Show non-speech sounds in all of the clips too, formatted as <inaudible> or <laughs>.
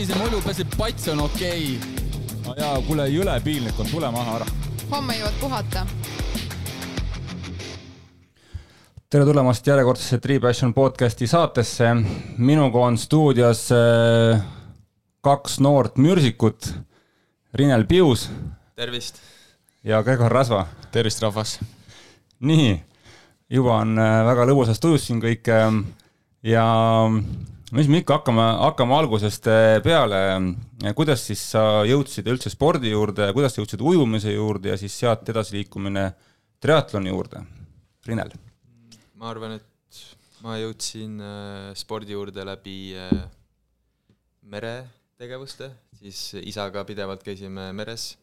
sinise mulju peseb, pats on okei okay.. no jaa, kuule, jõle piinlik on, tule maha ära. homme jõuad puhata. tere tulemast järjekordsesse Tree Passion podcasti saatesse. minuga on stuudios äh, kaks noort mürsikut. Rinel Pius. tervist. ja Gregor Rasva. tervist, rahvas. nii, juba on äh, väga lõbusas tujus siin kõik ja mis me ikka hakkame, hakkame algusest eh, peale. kuidas siis sa jõudsid üldse spordi juurde, kuidas sa jõudsid ujumise juurde ja siis sealt edasiliikumine triatloni juurde? Rinel. ma arvan, et ma jõudsin eh, spordi juurde läbi eh, meretegevuste, siis isaga pidevalt käisime meres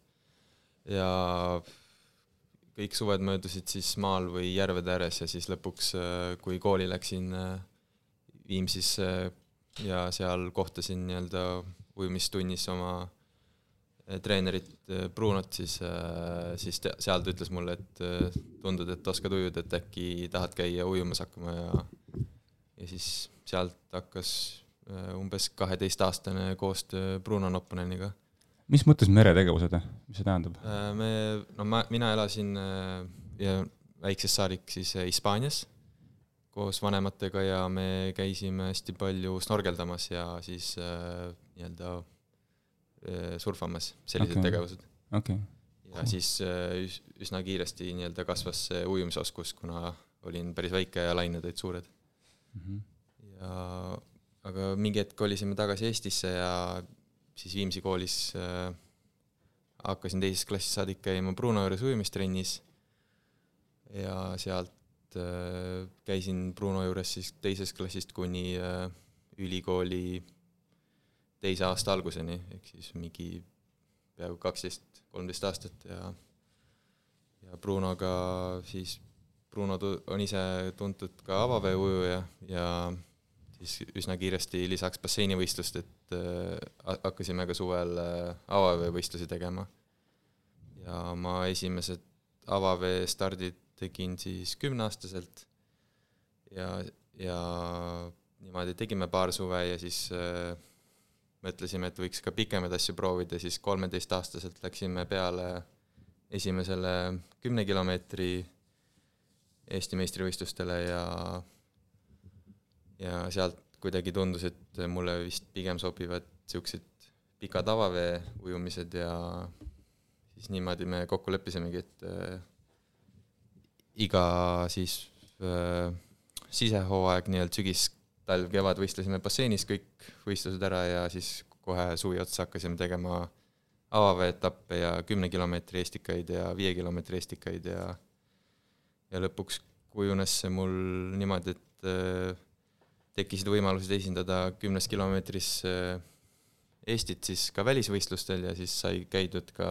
ja kõik suved möödusid siis maal või järvede ääres ja siis lõpuks, kui kooli läksin, Viimsis ja seal kohtasin nii-öelda ujumistunnis oma eh, treenerit eh, Brunot, siis, eh, siis te, seal ta ütles mulle, et tundub, et oskad ujuda, et äkki tahad käia ujumas hakkama ja ja siis sealt hakkas umbes kaheteistaastane koostöö Bruno Nopponeniga. mis mõttes meretegevused, mis see tähendab? me, no ma, mina elasin ja väiksest saadik siis Hispaanias koos vanematega ja me käisime hästi palju snorgeldamas ja siis äh, nii-öelda äh, surfamas, sellised okay. tegevused okay.. ja cool. siis äh, üsna kiiresti nii-öelda kasvas see ujumisoskus, kuna olin päris väike ja lained olid suured mm. -hmm. ja aga mingi hetk kolisime tagasi Eestisse ja siis Viimsi koolis äh, hakkasin teisest klassist saadik käima Bruno juures ujumistrennis ja sealt Äh, käisin Bruno juures siis teisest klassist kuni äh, ülikooli teise aasta alguseni, ehk siis mingi peaaegu kaksteist, kolmteist aastat ja ja Brunoga siis, Bruno on ise tuntud ka avaveeujuja ja siis üsna kiiresti lisaks basseinivõistlust, et äh, hakkasime ka suvel äh, avaveevõistlusi tegema. ja ma esimesed avaveestardid tegin siis kümneaastaselt. Ja, ja niimoodi tegime paar suve ja siis äh, mõtlesime, et võiks ka pikemaid asju proovida, siis kolmeteistaastaselt läksime peale esimesele kümne kilomeetri Eesti meistrivõistlustele ja ja sealt kuidagi tundus, et mulle vist pigem sobivad niisugused pikad avavee ujumised ja siis niimoodi me kokku leppisimegi, et äh, iga siis äh, sisehooaeg, nii-öelda sügis, talv, kevad võistlesime basseinis kõik võistlused ära ja siis kohe suvi otsa hakkasime tegema avaveeetappe ja kümne kilomeetri eestikaid ja viie kilomeetri eestikaid ja ja lõpuks kujunes see mul niimoodi, et äh, tekkisid võimalused esindada kümnes kilomeetris äh, Eestit siis ka välisvõistlustel ja siis sai käidud ka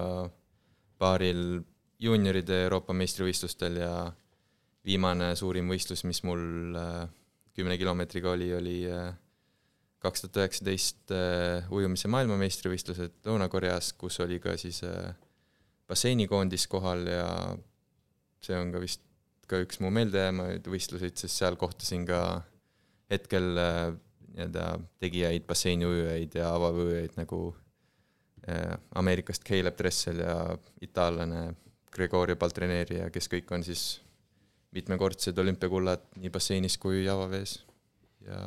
paaril juunioride Euroopa meistrivõistlustel ja viimane suurim võistlus, mis mul äh, kümne kilomeetriga oli, oli äh, kaks tuhat üheksateist äh, ujumise maailmameistrivõistlused Lõuna-Koreas, kus oli ka siis basseinikoondis kohal ja see on ka vist ka üks mu meeldejäämaid võistluseid, sest seal kohtasin ka hetkel nii-öelda tegijaid, basseiniujujaid ja avavõõjaid nagu Ameerikast Caleb Dressel ja itaallane Gregorio Baltrineeri ja kes kõik on siis mitmekordsed olümpiakullad nii basseinis kui javavees ja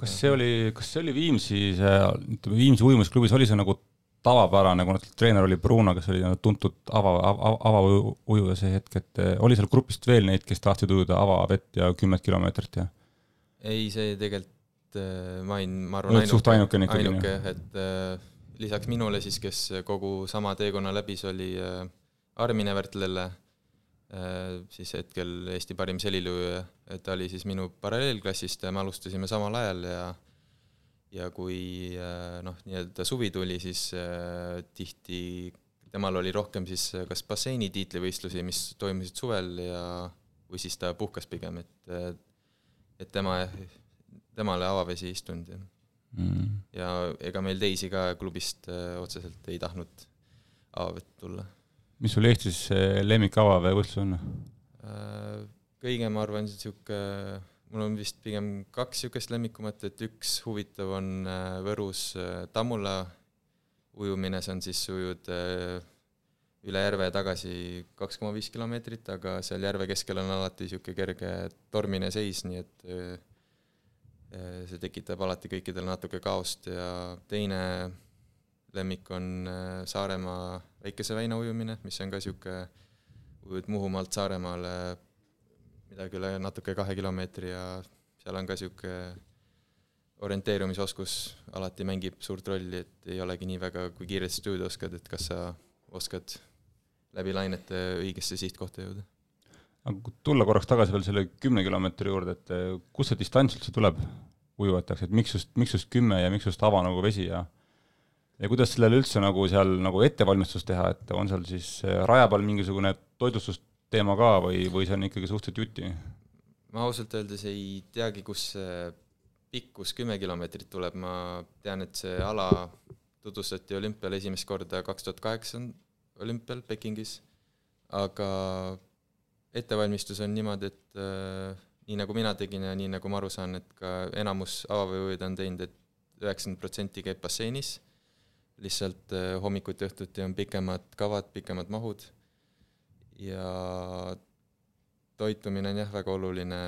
kas see oli, kas see oli Viimsi see, ütleme Viimsi ujumisklubis oli see nagu tavapärane, kuna treener oli Bruno, kes oli nagu tuntud ava, ava, avaujuja see hetk, et eh, oli seal grupist veel neid, kes tahtsid ujuda avavett ja kümmet kilomeetrit ja? ei, see tegelikult eh, ma olin, ma arvan, ainuke, ikkagi. ainuke, et äh, lisaks minule siis, kes kogu sama teekonna läbis, oli äh, Armin Evertlelle äh,, siis hetkel Eesti parim selilööja, ta oli siis minu paralleelklassist ja me alustasime samal ajal ja ja kui äh, noh, nii-öelda suvi tuli, siis tihti temal oli rohkem siis kas basseini tiitlivõistlusi, mis toimusid suvel ja või siis ta puhkas pigem, et et tema, temale avavesi ei istunud ja mm. ja ega meil teisi ka klubist äh, otseselt ei tahtnud avavett tulla. mis sul Eestis lemmik avaveevõistlus on? Äh, kõige, ma arvan, niisugune mul on vist pigem kaks niisugust lemmikumat, et üks huvitav on äh, Võrus äh, Tammula ujumine, see on siis ujud äh, üle järve tagasi kaks koma viis kilomeetrit, aga seal järve keskel on alati niisugune kerge tormine seis, nii et see tekitab alati kõikidele natuke kaost ja teine lemmik on Saaremaa Väikese väina ujumine, mis on ka niisugune, ujud Muhumaalt Saaremaale midagi üle natuke kahe kilomeetri ja seal on ka niisugune orienteerumisoskus alati mängib suurt rolli, et ei olegi nii väga, kui kiiresti sa ujuda oskad, et kas sa oskad läbi lainete õigesse sihtkohta jõuda. Aga kui tulla korraks tagasi veel selle kümne kilomeetri juurde, et eh, kust see distants üldse tuleb ujujateks, et miks just, miks just kümme ja miks just ava nagu vesi ja ja kuidas sellele üldse nagu seal nagu ettevalmistust teha, et on seal siis eh, raja peal mingisugune toitlustus teema ka või, või see on ikkagi suhteliselt juti? ma ausalt öeldes ei teagi, kus see pikkus kümme kilomeetrit tuleb, ma tean, et see ala tutvustati olümpial esimest korda kaks tuhat kaheksa olümpial Pekingis, aga ettevalmistus on niimoodi, et äh, nii nagu mina tegin ja nii nagu ma aru saan, et ka enamus avaveeujuid on teinud et, üheksakümmend protsenti käib basseinis, lihtsalt äh, hommikuti, õhtuti on pikemad kavad, pikemad mahud. Ja toitumine on jah, väga oluline,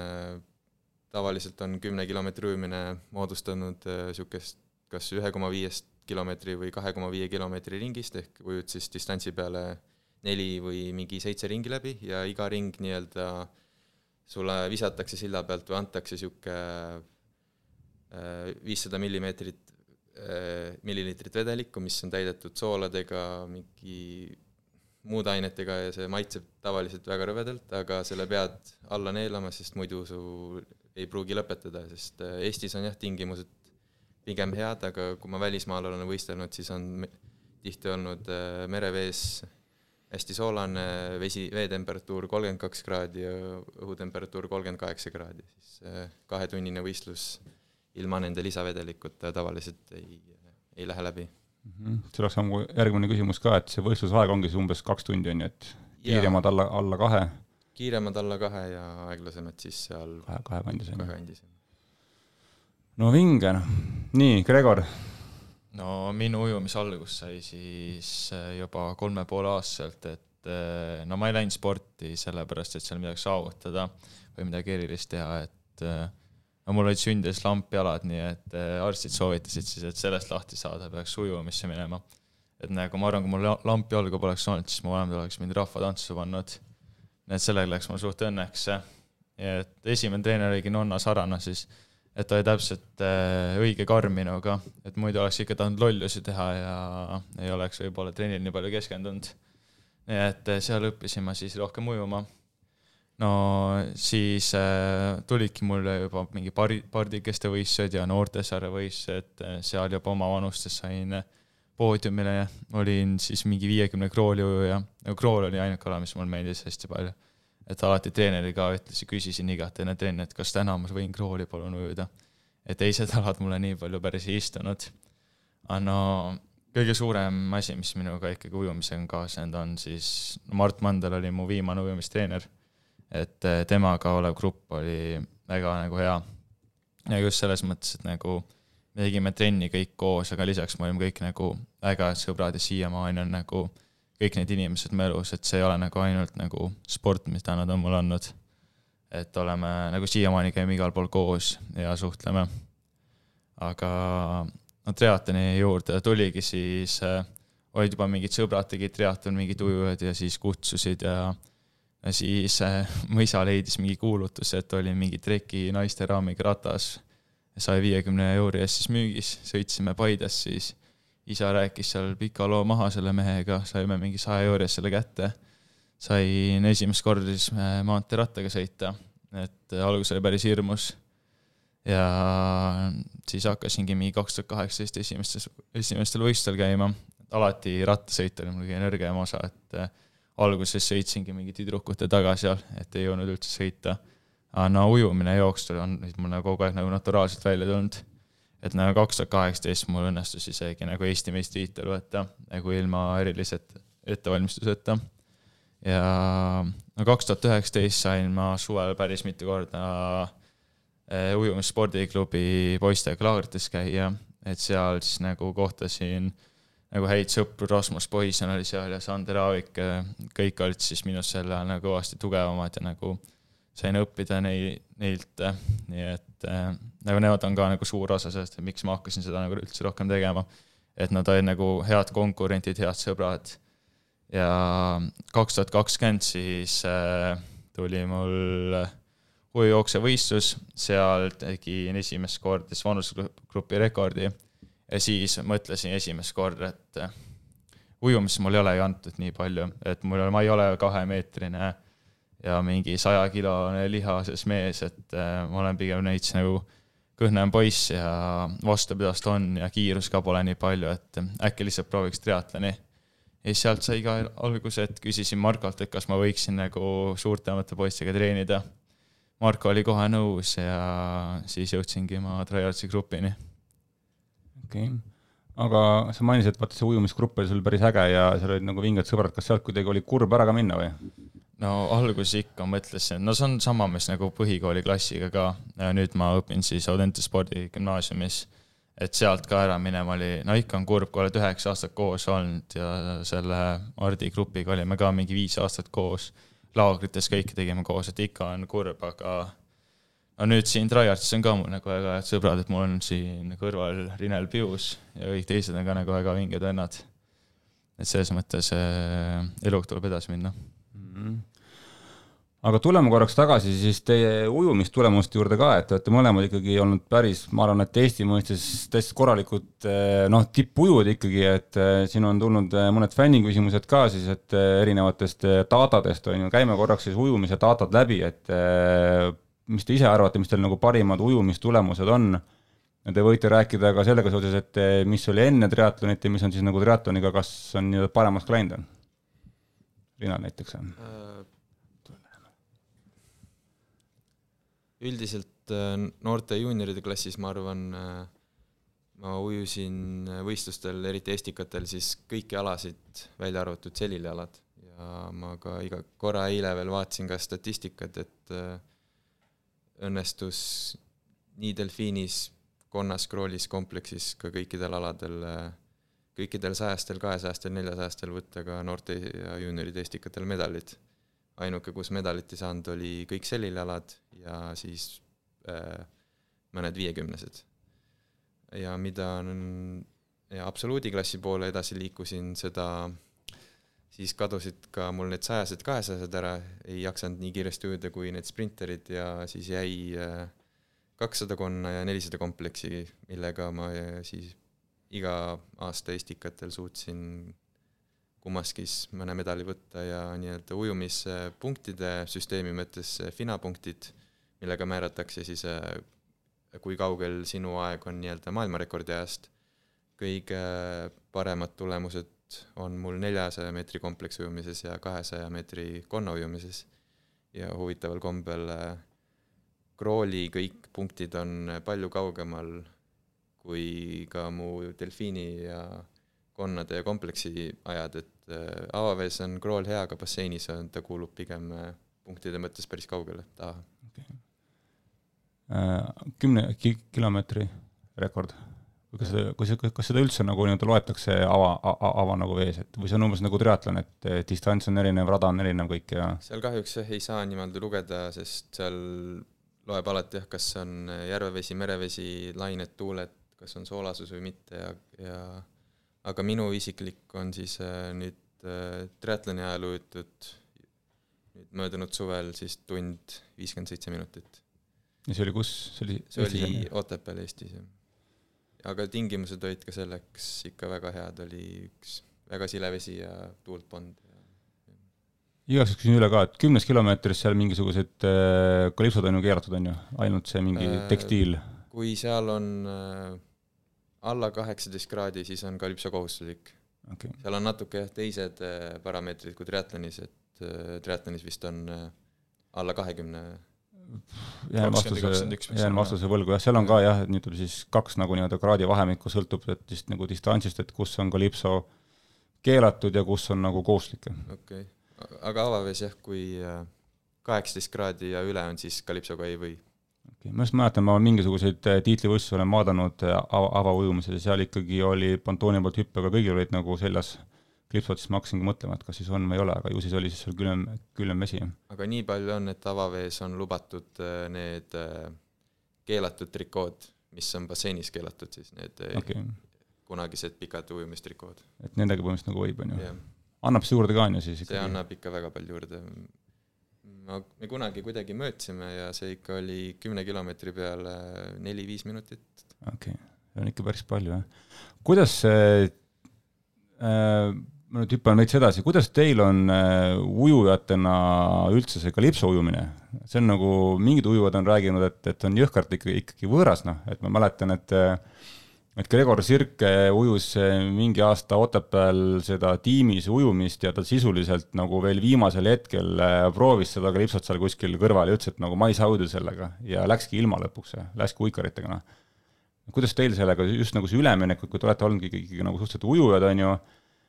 tavaliselt on kümne kilomeetri ujumine moodustanud niisugust kas ühe koma viiest kilomeetri või kahe koma viie kilomeetri ringist, ehk ujud siis distantsi peale neli või mingi seitse ringi läbi ja iga ring nii-öelda sulle visatakse silla pealt või antakse niisugune äh, viissada millimeetrit, äh, milliliitrit vedelikku, mis on täidetud sooladega, mingi muude ainetega ja see maitseb tavaliselt väga rõvedalt, aga selle pead alla neelama, sest muidu su ei pruugi lõpetada, sest äh, Eestis on jah, tingimused pigem head, aga kui ma välismaal olen võistelnud, siis on tihti olnud merevees hästi soolane, vesi, veetemperatuur kolmkümmend kaks kraadi ja õhutemperatuur kolmkümmend kaheksa kraadi, siis äh, kahetunnine võistlus ilma nende lisavedelikuta tavaliselt ei, ei lähe läbi mm. -hmm. see oleks mu järgmine küsimus ka, et see võistlusaeg ongi siis umbes kaks tundi, on ju, et kiiremad alla, alla kahe? kiiremad alla kahe ja aeglasemad siis seal kahe, kahe kandis, on ju. no vinge, noh. nii, Gregor? No minu ujumise algus sai siis äh, juba kolme poole aastaselt, et äh, no ma ei läinud sporti sellepärast, et seal midagi saavutada või midagi erilist teha, et äh, no mul olid sündides lampjalad, nii et arstid soovitasid siis, et sellest lahti saada, peaks ujumisse minema. et nagu ma arvan, kui mul lampjalgu poleks olnud, siis mu vanemad oleks mind rahvatantsu pannud. nii et sellega läks mul suht õnneks. et esimene treener oligi nonna Sarana siis, et ta oli täpselt äh, õige karm minuga, et muidu oleks ikka tahtnud lollusi teha ja ei oleks võib-olla trennil nii palju keskendunud. nii et äh, seal õppisin ma siis rohkem ujuma. No siis äh, tulidki mulle juba mingi pari, pardikeste võistlused ja noortesaare võistlused, seal juba oma vanustes sain poodiumile, olin siis mingi viiekümne krooli ujuja, no krool oli ainuke ala, mis mulle meeldis hästi palju. Et alati treeneriga ütlesin, küsisin igati enne trenni, et kas täna ma võin krooli palun ujuda. et teised <laughs> alad mulle nii palju päris ei istunud. aga no kõige suurem asi, mis minuga ikkagi ujumisega on kaasnenud, on siis, Mart Mandel oli mu viimane ujumistreener et äh, temaga olev grupp oli väga nagu hea. ja just selles mõttes, et nagu me tegime trenni kõik koos, aga lisaks me olime kõik nagu ägedad sõbrad ja siiamaani on nagu kõik need inimesed mu elus, et see ei ole nagu ainult nagu sport, mida nad on mulle andnud. et oleme nagu siiamaani käime igal pool koos ja suhtleme. aga no triatloni juurde tuligi siis äh,, olid juba mingid sõbrad tegid triatlon, mingid ujujad ja siis kutsusid ja ja siis äh, mu isa leidis mingi kuulutuse, et oli mingi treki naiste raamiga ratas saja viiekümne euri eest siis müügis, sõitsime Paides siis, isa rääkis seal pika loo maha selle mehega, saime mingi saja euri eest selle kätte. sain esimest korda siis äh, maanteerattaga sõita, et äh, algus oli päris hirmus. ja siis hakkasingi mingi kaks tuhat kaheksateist esimestes, esimestel võistlustel käima, alati rattasõit oli mul kõige nõrgem osa, et alguses sõitsingi mingi tüdrukute taga seal, et ei jõudnud üldse sõita. aga no ujumine, jooks on mul nagu kogu aeg nagu naturaalselt välja tulnud. Et nagu kaks tuhat kaheksateist mul õnnestus isegi nagu Eesti meistritiitel võtta nagu ilma erilise ettevalmistuseta. ja no kaks tuhat üheksateist sain ma suvel päris mitu korda äh, ujumisspordiklubi poistega laagrites käia, et seal siis nagu kohtasin nagu häid sõpru, Rasmus Poison oli seal ja Sander Aavik, kõik olid siis minust sel ajal nagu kõvasti tugevamad ja nagu sain õppida nei-, neilt, nii et äh, nagu nemad on ka nagu suur osa sellest, et miks ma hakkasin seda nagu üldse rohkem tegema. et nad olid nagu head konkurentid, head sõbrad. Ja kaks tuhat kakskümmend siis äh, tuli mul ujujooksevõistlus, seal tegin esimest korda siis vanusegrupi rekordi. Ja siis mõtlesin esimest korda, et äh, ujumises mul ei olegi antud nii palju, et mul, ma ei ole kahemeetrine ja mingi sajakilone lihases mees, et äh, ma olen pigem veits nagu kõhnem poiss ja vastupidavust on ja kiirust ka pole nii palju, et äkki lihtsalt prooviks triatloni ja siis sealt sai ka alguse, et küsisin Markolt, et kas ma võiksin nagu suurtemate poistega treenida. Marko oli kohe nõus ja siis jõudsingi ma Tryhardsi grupini. okei okay., aga sa mainisid, et vaata see ujumisgrupp oli sul päris äge ja seal olid nagu vinged sõbrad, kas sealt kuidagi oli kurb ära ka minna või? No alguses ikka mõtlesin, no see on sama, mis nagu põhikooli klassiga ka, nüüd ma õpin siis Audente spordigümnaasiumis et sealt ka ära minema oli, no ikka on kurb, kui oled üheksa aastat koos olnud ja selle Hardi grupiga olime ka mingi viis aastat koos. laagrites kõike tegime koos, et ikka on kurb, aga no nüüd siin Tryhardsis on ka mul nagu väga head sõbrad, et mul on siin kõrval Rinel Pius ja kõik teised on ka nagu väga vinged vennad. et selles mõttes äh, eluga tuleb edasi minna mm. aga tuleme korraks tagasi siis teie ujumistulemuste juurde ka, et te olete mõlemad ikkagi olnud päris, ma arvan, et Eesti mõistes täiesti korralikud eh, noh, tippujud ikkagi, et eh, siin on tulnud eh, mõned fänniküsimused ka siis, et erinevatest datadest on ju, käime korraks siis ujumise datad läbi, et mis te ise arvate, mis teil nagu parimad ujumistulemused on? Te võite rääkida ka sellega seoses, et mis oli enne triatlonit ja mis on siis nagu triatloniga, kas on nii-öelda paremaks läinud on? Riina näiteks on äh üldiselt äh, noorte juunioride klassis ma arvan, äh, ma ujusin äh, võistlustel, eriti estikatel, siis kõiki alasid, välja arvatud selilialad. ja ma ka iga korra eile veel vaatasin ka statistikat, et õnnestus nii delfiinis, konnas, kroolis, kompleksis ka kõikidel aladel, kõikidel sajastel, kahesajastel, neljasajastel võtta ka noorte ja juunioride estikatel medalid ainuke, kus medalit ei saanud, oli kõik selilialad ja siis äh, mõned viiekümnesed. ja mida ja absoluudiklassi poole edasi liikusin, seda siis kadusid ka mul need sajased, kahesajased ära, ei jaksanud nii kiiresti ujuda kui need sprinterid ja siis jäi äh, kakssada konna ja nelisada kompleksi, millega ma äh, siis iga aasta estikatel suutsin kummaskis mõne medali võtta ja nii-öelda ujumispunktide süsteemi mõttes FINA punktid, millega määratakse siis, äh, kui kaugel sinu aeg on nii-öelda maailmarekordi ajast. kõige paremad tulemused on mul neljasaja meetri kompleksujumises ja kahesaja meetri konnaujumises. ja huvitaval kombel Krooli kõik punktid on palju kaugemal kui ka mu delfiini ja konnade ja kompleksi ajad, et äh, avavees on krool hea, aga basseinis on, ta kuulub pigem äh, punktide mõttes päris kaugele taha okay.. Äh, kümne ki-, kilomeetri rekord? või kas seda, kas, kas seda üldse nagu nii-öelda loetakse ava, ava nagu vees, et või see on umbes nagu triatlon, et distants on erinev, rada on erinev kõik ja seal kahjuks jah, ei saa niimoodi lugeda, sest seal loeb alati jah, kas on järvevesi, merevesi, lained, tuuled, kas on soolasus või mitte ja, ja aga minu isiklik on siis äh, nüüd äh, triatloni ajal ujutud nüüd möödunud suvel siis tund viiskümmend seitse minutit. ja see oli kus, see oli see oli Otepääl Eestis, jah. aga tingimused olid ka selleks ikka väga head, oli üks väga sile vesi ja tuult polnud igaks juhuks küsin üle ka, et kümnes kilomeetris seal mingisugused äh, kalipsod on ju keeratud, on ju, ainult see mingi äh, tekstiil? kui seal on äh, alla kaheksateist kraadi, siis on kalipso kohustuslik okay.. seal on natuke jah, teised äh, parameetrid kui triatlonis, et äh, triatlonis vist on äh, alla kahekümne jään vastuse, jään vastuse võlgu, jah, seal on ka jah, et ütleme siis kaks nagu nii-öelda kraadi vahemikku, sõltub et vist nagu distantsist, et kus on kalipso keelatud ja kus on nagu kohustuslik. okei okay., aga avavees jah, kui kaheksateist kraadi ja üle on, siis kalipsoga ei või. Okay. ma just mäletan, ma mingisuguseid äh, tiitlivõistlusi olen vaadanud äh, ava, avaujumises ja seal ikkagi oli pontooni poolt hüppega, kõigil olid nagu seljas klipsud, siis ma hakkasingi mõtlema, et kas siis on või ei ole, aga ju siis oli siis seal külm, külm vesi. aga nii palju on, et avavees on lubatud äh, need keelatud trikood, mis on basseinis keelatud siis, need okay. kunagised pikad ujumistrikood. et nendega põhimõtteliselt nagu võib, on ju? annab see juurde ka, on ju siis ikkagi? see annab ikka väga palju juurde ma, me kunagi kuidagi mõõtsime ja see ikka oli kümne kilomeetri peale neli-viis minutit. okei okay., see on ikka päris palju, jah. kuidas see äh,, ma nüüd hüppan veits edasi, kuidas teil on äh, ujujatena üldse see kalipso ujumine? see on nagu, mingid ujujad on rääkinud, et, et on jõhkralt ikkagi, ikkagi võõras, noh, et ma mäletan, et äh, et Gregor Sirke ujus mingi aasta Otepääl seda tiimis ujumist ja ta sisuliselt nagu veel viimasel hetkel äh, proovis seda kalipsot seal kuskil kõrval ja ütles, et nagu ma ei saa ujuda sellega ja läkski ilma lõpuks, läkski uikaritega, noh. kuidas teil sellega, just nagu see üleminek, kui te olete olnud ikkagi, nagu suhteliselt ujujad, on ju,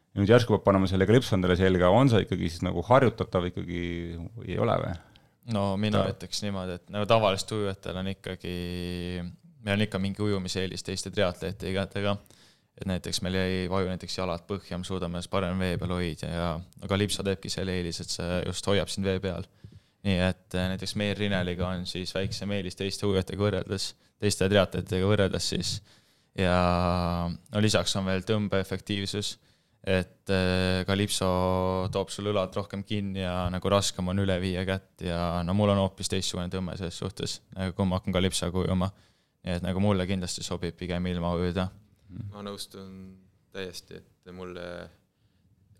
ja nüüd järsku peab panema selle kalipso endale selga, on see ikkagi siis nagu harjutatav ikkagi või ei ole või? no mina ütleks niimoodi, et nagu tavalistel ujujatel on ikkagi meil on ikka mingi ujumiseelis teiste triatleetidega, et näiteks meil ei vaju näiteks jalad põhja, me suudame ennast parem vee peal hoida ja aga lipsa teebki selle eelis, et see just hoiab sind vee peal. nii et äh, näiteks Meer Rineliga on siis väiksem eelis teiste ujujatega võrreldes, teiste triatleetidega võrreldes siis ja no lisaks on veel tõmbeefektiivsus, et äh, Kalipso toob sul õlad rohkem kinni ja nagu raskem on üle viia kätt ja no mul on hoopis teistsugune tõmme selles suhtes, nagu kui ma hakkan Kalipsoga ujuma nii et nagu mulle kindlasti sobib pigem ilma ujuda. ma nõustun täiesti, et mulle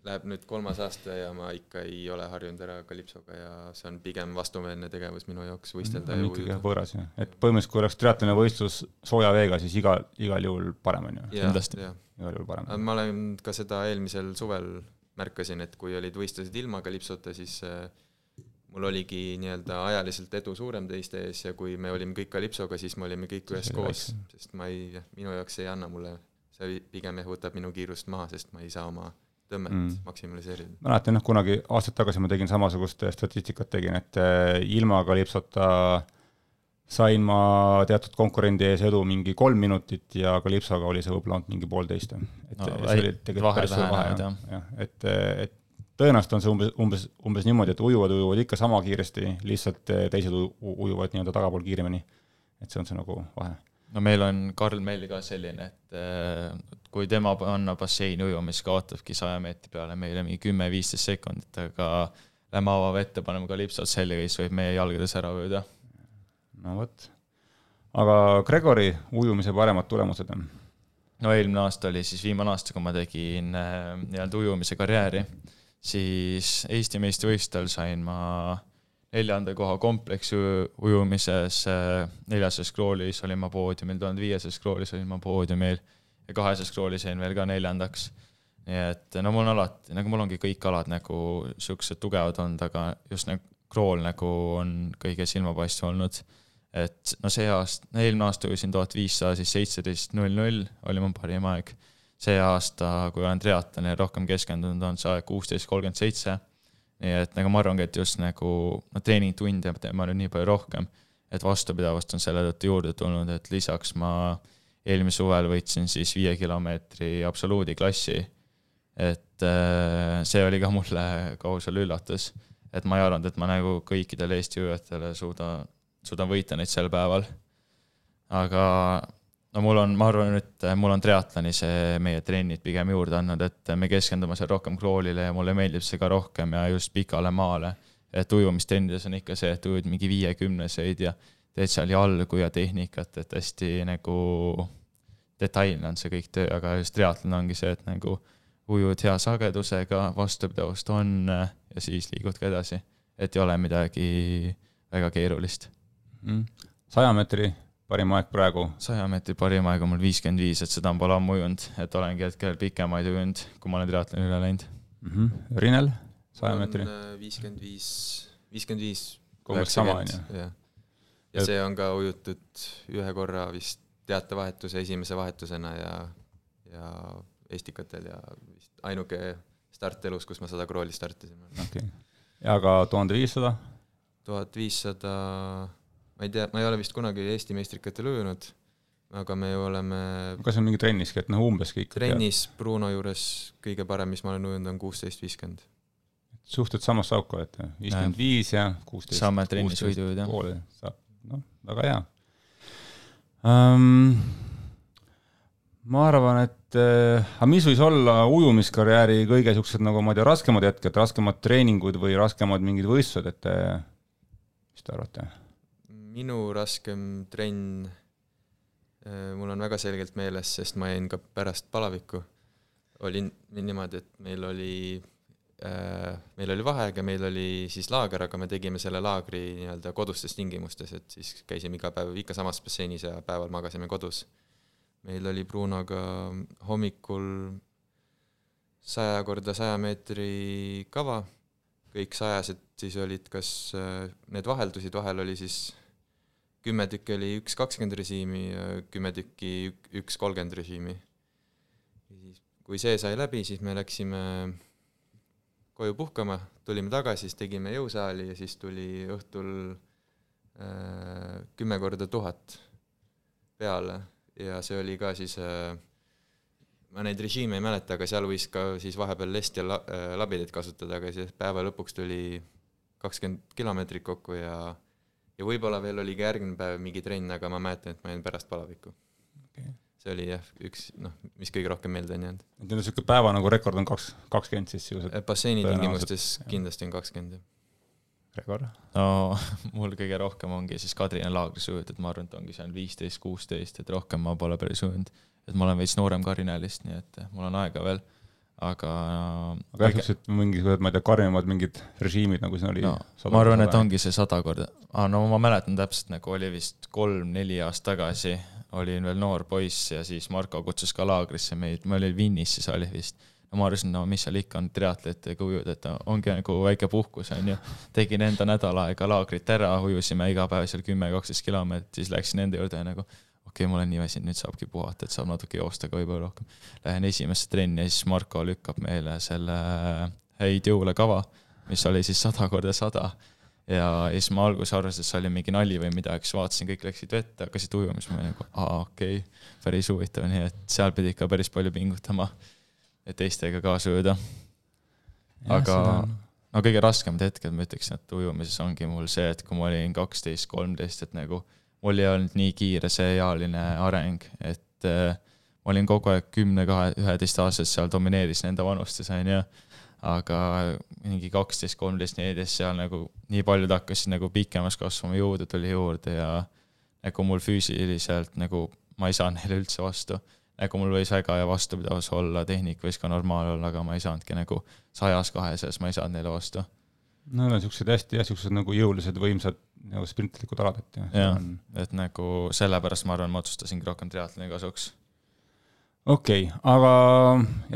läheb nüüd kolmas aasta ja ma ikka ei ole harjunud ära kalipsoga ja see on pigem vastumeelne tegevus minu jaoks, võistelda ja ujuda. võõras jah, et põhimõtteliselt kui oleks triatloni võistlus sooja veega, siis igal, igal juhul parem on ju. kindlasti. igal juhul parem. ma olen ka seda eelmisel suvel märkasin, et kui olid võistlused ilma kalipsota, siis äh, mul oligi nii-öelda ajaliselt edu suurem teiste ees ja kui me olime kõik Kalipsoga, siis me olime kõik üheskoos, sest ma ei, minu jaoks ei anna mulle, see pigem jah võtab minu kiirust maha, sest ma ei saa oma tõmmet mm. maksimaliseerida. mäletan jah, kunagi aastaid tagasi ma tegin samasugust statistikat tegin, et äh, ilma Kalipsota sain ma teatud konkurendi ees edu mingi kolm minutit ja Kalipsoga oli see võib-olla ainult mingi poolteist. et no, see oli tegelikult päris suur vahe, jah, jah, et, et tõenäoliselt on see umbes, umbes, umbes niimoodi, et ujuvad ujuvad ikka sama kiiresti, lihtsalt eh, teised ujuvad nii-öelda tagapool kiiremini. et see on see nagu vahe. no meil on Karl Mell ka selline, et eh, kui tema panna basseini ujuma, siis kaotabki saja meetri peale meile mingi kümme-viisteist sekundit, aga lähme avavette, paneme kalipsod selga, siis võib meie jalgades ära ujuda. no vot. aga Gregori ujumise paremad tulemused on? no eelmine aasta oli siis viimane aasta, kui ma tegin äh, nii-öelda ujumise karjääri siis Eesti meistrivõistlustel sain ma neljanda koha kompleksi ujumises, neljases scroll'is olin ma poodiumil, tuhande viieses scroll'is olin ma poodiumil ja kaheses scroll'is jäin veel ka neljandaks. nii et no mul on alati, nagu mul ongi kõik alad nagu siuksed tugevad olnud, aga just nagu crawl nagu on kõige silmapaistvam olnud. et no see aasta, eelmine aasta ujusin tuhat viissada, siis seitseteist null null oli mu parim aeg see aasta, kui olen triatlonile rohkem keskendunud, on see aeg kuusteist kolmkümmend seitse. nii et nagu ma arvangi, et just nagu no treeningtunde teen ma nüüd nii palju rohkem, et vastupidavust on selle tõttu juurde tulnud, et lisaks ma eelmisel suvel võitsin siis viie kilomeetri absoluudiklassi. et äh, see oli ka mulle kausal üllatus, et ma ei arvanud, et ma nagu kõikidele Eesti ujujatele suuda, suudan võita neid sel päeval. aga no mul on, ma arvan, et mul on triatloni see meie trennid pigem juurde andnud, et me keskendume seal rohkem kroolile ja mulle meeldib see ka rohkem ja just pikale maale. et ujumistrennides on ikka see, et ujud mingi viiekümneseid ja teed seal jalgu ja tehnikat, et hästi nagu detailne on see kõik töö, aga just triatlon ongi see, et nagu ujud hea sagedusega, vastupidavust on ja siis liigud ka edasi. et ei ole midagi väga keerulist mm.. saja meetri parim aeg praegu? saja meetri parim aeg on mul viiskümmend viis, et seda pole ammu ujunud, et olengi hetkel pikemaid ujunud, kui ma olen triatloni üle läinud mm. -hmm. Rinel, saja meetri? Äh, viiskümmend viis, viiskümmend viis. kogu aeg sama, on ju? jah. ja see on ka ujutud ühe korra vist teatevahetuse esimese vahetusena ja, ja Estikatel ja vist ainuke start elus, kus ma sada krooli startisin. okei okay., ja ka tuhande viissada? tuhat viissada ma ei tea, ma ei ole vist kunagi Eesti meistrikatel ujunud, aga me oleme kas on mingi trenniski, et noh, umbes kõik trennis Bruno juures kõige parem, mis ma olen ujunud, on kuusteist, viiskümmend. suhteliselt samas auku olete, viiskümmend viis ja kuusteist. saame trennis võidujõud jah. poole saab, noh, väga hea um,. ma arvan, et äh, aga mis võis olla ujumiskarjääri kõige siuksed nagu ma ei tea, raskemad hetked, raskemad treeningud või raskemad mingid võistlused, et äh, mis te arvate? Minu raskem trenn, mul on väga selgelt meeles, sest ma jäin ka pärast palavikku, oli ni- niimoodi, et meil oli äh, meil oli vaheaeg ja meil oli siis laager, aga me tegime selle laagri nii-öelda kodustes tingimustes, et siis käisime iga päev ikka samas basseinis ja päeval magasime kodus. meil oli Brunoga hommikul saja korda saja meetri kava, kõik sajased siis olid kas, need vaheldusid, vahel oli siis kümme tükki oli üks kakskümmend režiimi ja kümme tükki ük- üks kolmkümmend režiimi. kui see sai läbi, siis me läksime koju puhkama, tulime tagasi, siis tegime jõusaali ja siis tuli õhtul äh, kümme korda tuhat peale ja see oli ka siis äh, ma neid režiime ei mäleta, aga seal võis ka siis vahepeal lest ja la-, labidaid kasutada, aga siis päeva lõpuks tuli kakskümmend kilomeetrit kokku ja ja võib-olla veel oli ka järgmine päev mingi trenn, aga ma mäletan, et ma jäin pärast palavikku Okei. see oli jah, üks noh, mis kõige rohkem meelde on jäänud. et nüüd siuke päeva nagu rekord on kaks, kakskümmend siis sisuliselt, basseini Tõenäoliselt, tingimustes kindlasti on kakskümmend jah. rekord. no <laughs> mul kõige rohkem ongi siis Kadrina laagris ujutud, ma arvan, et ongi seal viisteist, kuusteist, et rohkem ma pole päris ujunud. et ma olen veits noorem Karinalist, nii et mul on aega veel, aga aga jah, siuksed mingisugused, ma ei tea, karmimad mingid režiimid nagu siin oli no,. ma arvan, et. ongi see sada korda ah,, no ma mäletan täpselt nagu oli vist kolm-neli aastat tagasi, olin veel noor poiss ja siis Marko kutsus ka laagrisse meid, me olime Vinnis siis oli vist. no ma arvasin, no mis seal ikka on triatletidega ujud, et ongi nagu väike puhkus onju. tegin enda nädal aega laagrit ära, ujusime iga päev seal kümme, kaksteist kilomeetrit, siis läksin enda juurde ja nagu okei okay,, ma olen nii väsinud, nüüd saabki puhata, et saab natuke joosta ka võib-olla rohkem. Lähen esimesse trenni ja siis Marko lükkab meile selle häid jõule kava, mis oli siis sada korda sada ja siis ma alguses arvasin, et see oli mingi nali või midagi, siis vaatasin, kõik läksid vette, hakkasid ujuma, siis ma olin nagu aa okei okay,, päris huvitav, nii et seal pidi ikka päris palju pingutama, et teistega kaasa ujuda. aga no kõige raskemad hetked ma ütleksin, et ujumises ongi mul see, et kui ma olin kaksteist, kolmteist, et nagu mul ei olnud nii kiire see ealine areng, et äh, ma olin kogu aeg kümne, kahe, üheteistaastaselt seal domineerisin enda vanustes, onju. aga mingi kaksteist, kolmteist, neliteist seal nagu nii paljud hakkasid nagu pikemaks kasvama, jõudu tuli juurde ja nagu mul füüsiliselt nagu ma ei saanud neile üldse vastu. nagu mul võis väga hea vastupidavus olla, tehnik võis ka normaalne olla, aga ma ei saanudki nagu sajas, kahesajas, ma ei saanud neile vastu. No need on siuksed hästi jah, siuksed nagu jõulised, võimsad nagu sprintlikud alad, et jah Jah.. et nagu sellepärast ma arvan, ma otsustasingi rohkem triatloni kasuks. okei okay,, aga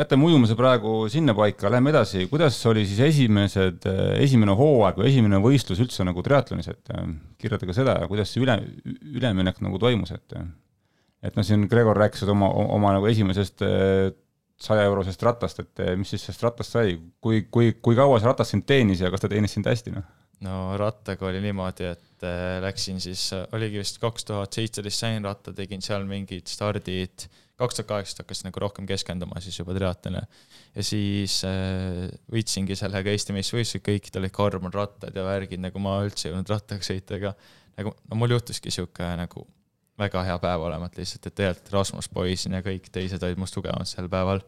jätame ujumise praegu sinnapaika, lähme edasi, kuidas oli siis esimesed, esimene hooaeg või esimene võistlus üldse nagu triatlonis, et äh, kirjeldage seda ja kuidas see üle, üleminek nagu toimus, et et noh, siin Gregor rääkis oma, oma nagu esimesest saja eurosest rattast, et äh, mis siis sellest rattast sai, kui, kui, kui kaua see ratas sind teenis ja kas ta teenis sind hästi, noh? no rattaga oli niimoodi, et äh, läksin siis, oligi vist kaks tuhat seitseteist sain ratta, tegin seal mingid stardid, kaks tuhat kaheksateist hakkasin nagu rohkem keskenduma siis juba triatlonile. ja siis äh, võitsingi sellega Eesti meistrivõistlused, kõikidel olid karbonrattad ja värgid, nagu ma üldse ei jõudnud rattaga sõita, aga nagu no mul juhtuski sihuke nagu väga hea päev olema, et lihtsalt, et tegelikult Rasmus poisin ja kõik teised olid must tugevamad sel päeval.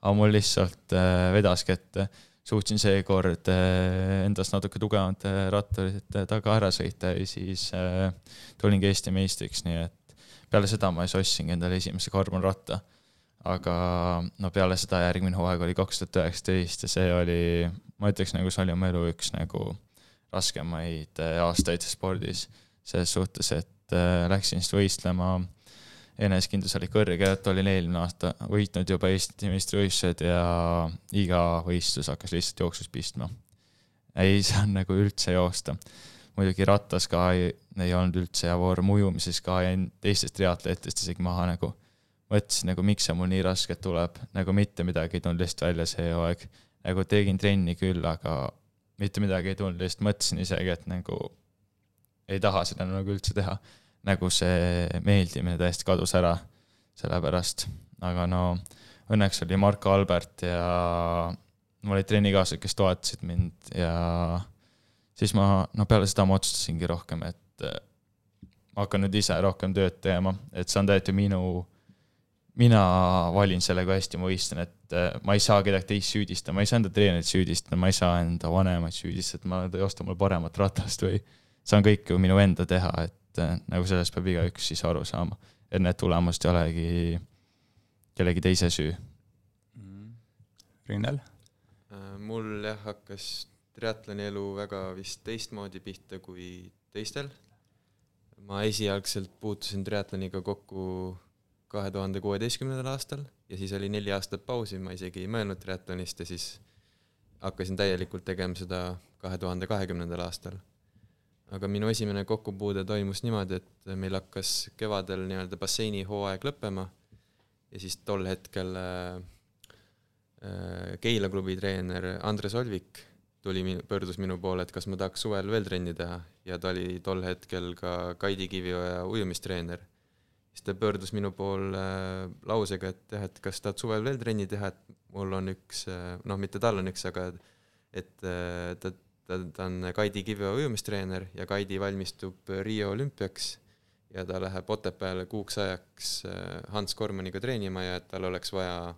aga mul lihtsalt äh, vedaski, et suutsin seekord äh, endast natuke tugevamate ratturite taga ära sõita ja siis äh, tulingi Eesti meistriks, nii et peale seda ma siis ostsingi endale esimese karbonratta. aga no peale seda järgmine hooaeg oli kaks tuhat üheksateist ja see oli, ma ütleks nagu see oli oma elu üks nagu raskemaid äh, aastaid spordis. selles suhtes, et äh, läksin siis võistlema, enesekindlus oli kõrge, et olin eelmine aasta võitnud juba Eesti meistrivõistlused ja iga võistlus hakkas lihtsalt jooksus pistma. ei saanud nagu üldse joosta. muidugi rattas ka ei, ei olnud üldse hea vorm, ujumises ka jäin teistest triatletest isegi maha nagu. mõtlesin nagu, miks see mul nii raskelt tuleb, nagu mitte midagi ei tulnud lihtsalt välja see hooaeg. nagu tegin trenni küll, aga mitte midagi ei tulnud, lihtsalt mõtlesin isegi, et nagu ei taha seda nagu üldse teha. Nagu see meeldimine täiesti kadus ära sellepärast, aga no õnneks oli Marko Albert ja mul olid trennikaaslased, kes toetasid mind ja siis ma, no peale seda ma otsustasingi rohkem, et äh, ma hakkan nüüd ise rohkem tööd tegema, et see on täiesti minu, mina valin selle, kui hästi ma võistlen, et äh, ma ei saa kedagi teist süüdistada, ma ei saa enda treenerit süüdistada, ma ei saa enda vanemaid süüdistada, ma ei osta mul paremat ratast või see on kõik ju minu enda teha, et äh, nagu sellest peab igaüks siis aru saama, et need tulemused ei olegi kellegi teise süü. Rinnel? mul jah, hakkas triatloni elu väga vist teistmoodi pihta kui teistel. ma esialgselt puutusin triatloniga kokku kahe tuhande kuueteistkümnendal aastal ja siis oli neli aastat pausi, ma isegi ei mõelnud triatlonist ja siis hakkasin täielikult tegema seda kahe tuhande kahekümnendal aastal. Aga minu esimene kokkupuude toimus niimoodi, et meil hakkas kevadel nii-öelda basseinihooaeg lõppema ja siis tol hetkel äh, Äh, Keila klubi treener Andres Olvik tuli, pöördus minu poole, et kas ma tahaks suvel veel trenni teha ja ta oli tol hetkel ka Kaidi Kivioja ujumistreener. siis ta pöördus minu poole äh, lausega, et jah, et kas tahad suvel veel trenni teha, et mul on üks, äh, noh, mitte tal on üks, aga et ta, ta, ta on Kaidi Kivioja ujumistreener ja Kaidi valmistub Riio olümpiaks ja ta läheb Otepääle kuuks ajaks Hans Kormaniga treenima ja et tal oleks vaja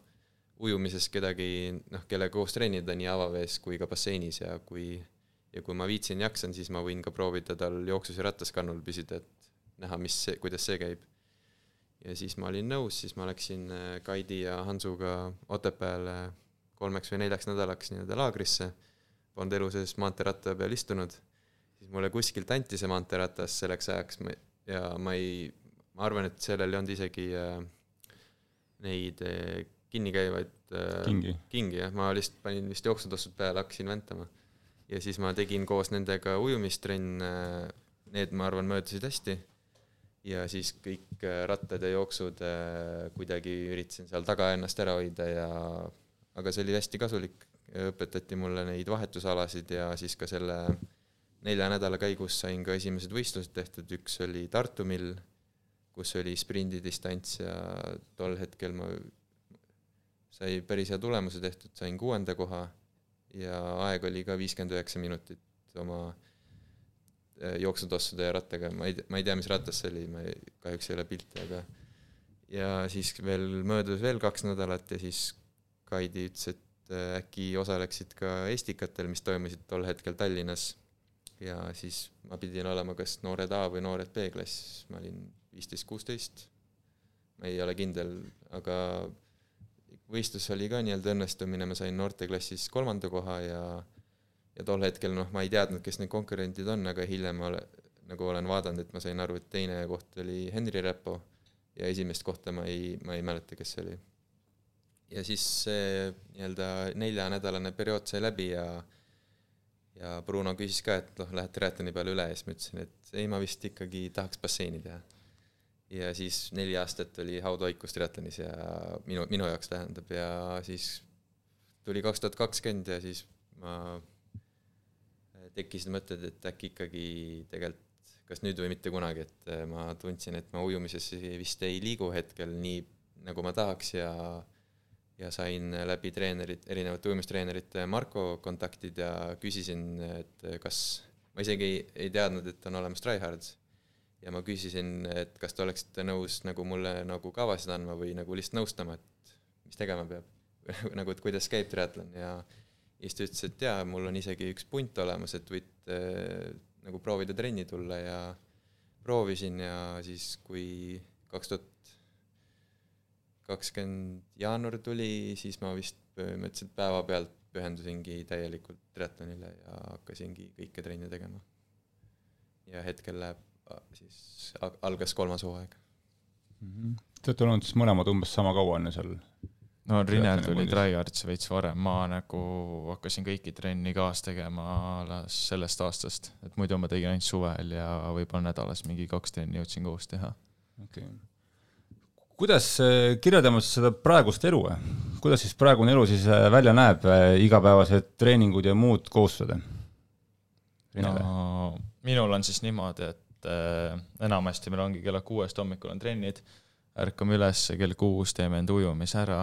ujumises kedagi, noh, kellega koos treenida nii avavees kui ka basseinis ja kui, ja kui ma viitsin, jaksan, siis ma võin ka proovida tal jooksus ja rattaskannul püsida, et näha, mis kuidas see käib. ja siis ma olin nõus, siis ma läksin äh, Kaidi ja Hansuga Otepääle kolmeks või neljaks nädalaks nii-öelda laagrisse, polnud elu sees maanteeratta peal istunud, siis mulle kuskilt anti see maanteeratas selleks ajaks ja ma ei, ma arvan, et sellel ei olnud isegi äh, neid äh, kinni käivaid äh, kingi, kingi jah, ma lihtsalt panin vist jooksutossud peale, hakkasin väntama. ja siis ma tegin koos nendega ujumistrenne, need, ma arvan, möödusid hästi. ja siis kõik rattad ja jooksud kuidagi üritasin seal taga ennast ära hoida ja aga see oli hästi kasulik, õpetati mulle neid vahetusalasid ja siis ka selle nelja nädala käigus sain ka esimesed võistlused tehtud, üks oli Tartu mill, kus oli sprindidistants ja tol hetkel ma sai päris hea tulemuse tehtud, sain kuuenda koha ja aeg oli ka viiskümmend üheksa minutit oma äh, jooksutossude ja rattaga, ma ei, ma ei tea, mis ratas see oli, ma ei, kahjuks ei ole pilti, aga ja siis veel möödus veel kaks nädalat ja siis Kaidi ütles, et äh, äkki osaleksid ka Estikatel, mis toimusid tol hetkel Tallinnas. ja siis ma pidin olema kas noored A või noored B klass, ma olin viisteist, kuusteist, ma ei ole kindel, aga võistlus oli ka nii-öelda õnnestumine, ma sain noorteklassis kolmanda koha ja ja tol hetkel noh, ma ei teadnud, kes need konkurendid on, aga hiljem ma ole, nagu olen vaadanud, et ma sain aru, et teine koht oli Henri Repo ja esimest kohta ma ei, ma ei mäleta, kes see oli. Ja siis see nii-öelda neljanädalane periood sai läbi ja ja Bruno küsis ka, et noh, lähed triatloni peale üle ja siis ma ütlesin, et ei, ma vist ikkagi tahaks basseini teha. Ja siis neli aastat oli haudvaikus triatlonis ja minu, minu jaoks tähendab ja siis tuli kaks tuhat kakskümmend ja siis ma, tekkisid mõtted, et äkki ikkagi tegelikult kas nüüd või mitte kunagi, et ma tundsin, et ma ujumises vist ei liigu hetkel nii, nagu ma tahaks ja ja sain läbi treenerit, erinevate ujumistreenerite Marko kontaktid ja küsisin, et kas, ma isegi ei, ei teadnud, et on olemas Tryhards. Ja ma küsisin, et kas te oleksite nõus nagu mulle nagu kavasid andma või nagu lihtsalt nõustama, et mis tegema peab. <laughs> Nagu, et kuidas käib triatlon. Ja ja siis ta ütles, et jaa, mul on isegi üks punt olemas, et võite äh, nagu proovida trenni tulla. Ja proovisin ja siis, kui kaks tuhat kakskümmend jaanuar tuli, siis ma vist põhimõtteliselt päevapealt pühendusingi täielikult triatlonile ja hakkasingi kõike trenne tegema. ja hetkel läheb siis algas kolmas hooaeg mm. -hmm. Te olete olnud siis mõlemad umbes sama kaua ju seal? no Rinel tuli tryhard'i veits varem, ma nagu hakkasin kõiki trenni kaas tegema alles sellest aastast, et muidu ma tegin ainult suvel ja võib-olla nädalas mingi kaks trenni jõudsin koos teha. okei okay. Kuidas, äh, kirjeldame seda praegust elu, kuidas siis praegune elu siis äh, välja näeb, igapäevased treeningud ja muud kohustused? no minul on siis niimoodi, et et äh, enamasti meil ongi kella kuuest hommikul on trennid, ärkame üles kell kuus, teeme enda ujumise ära,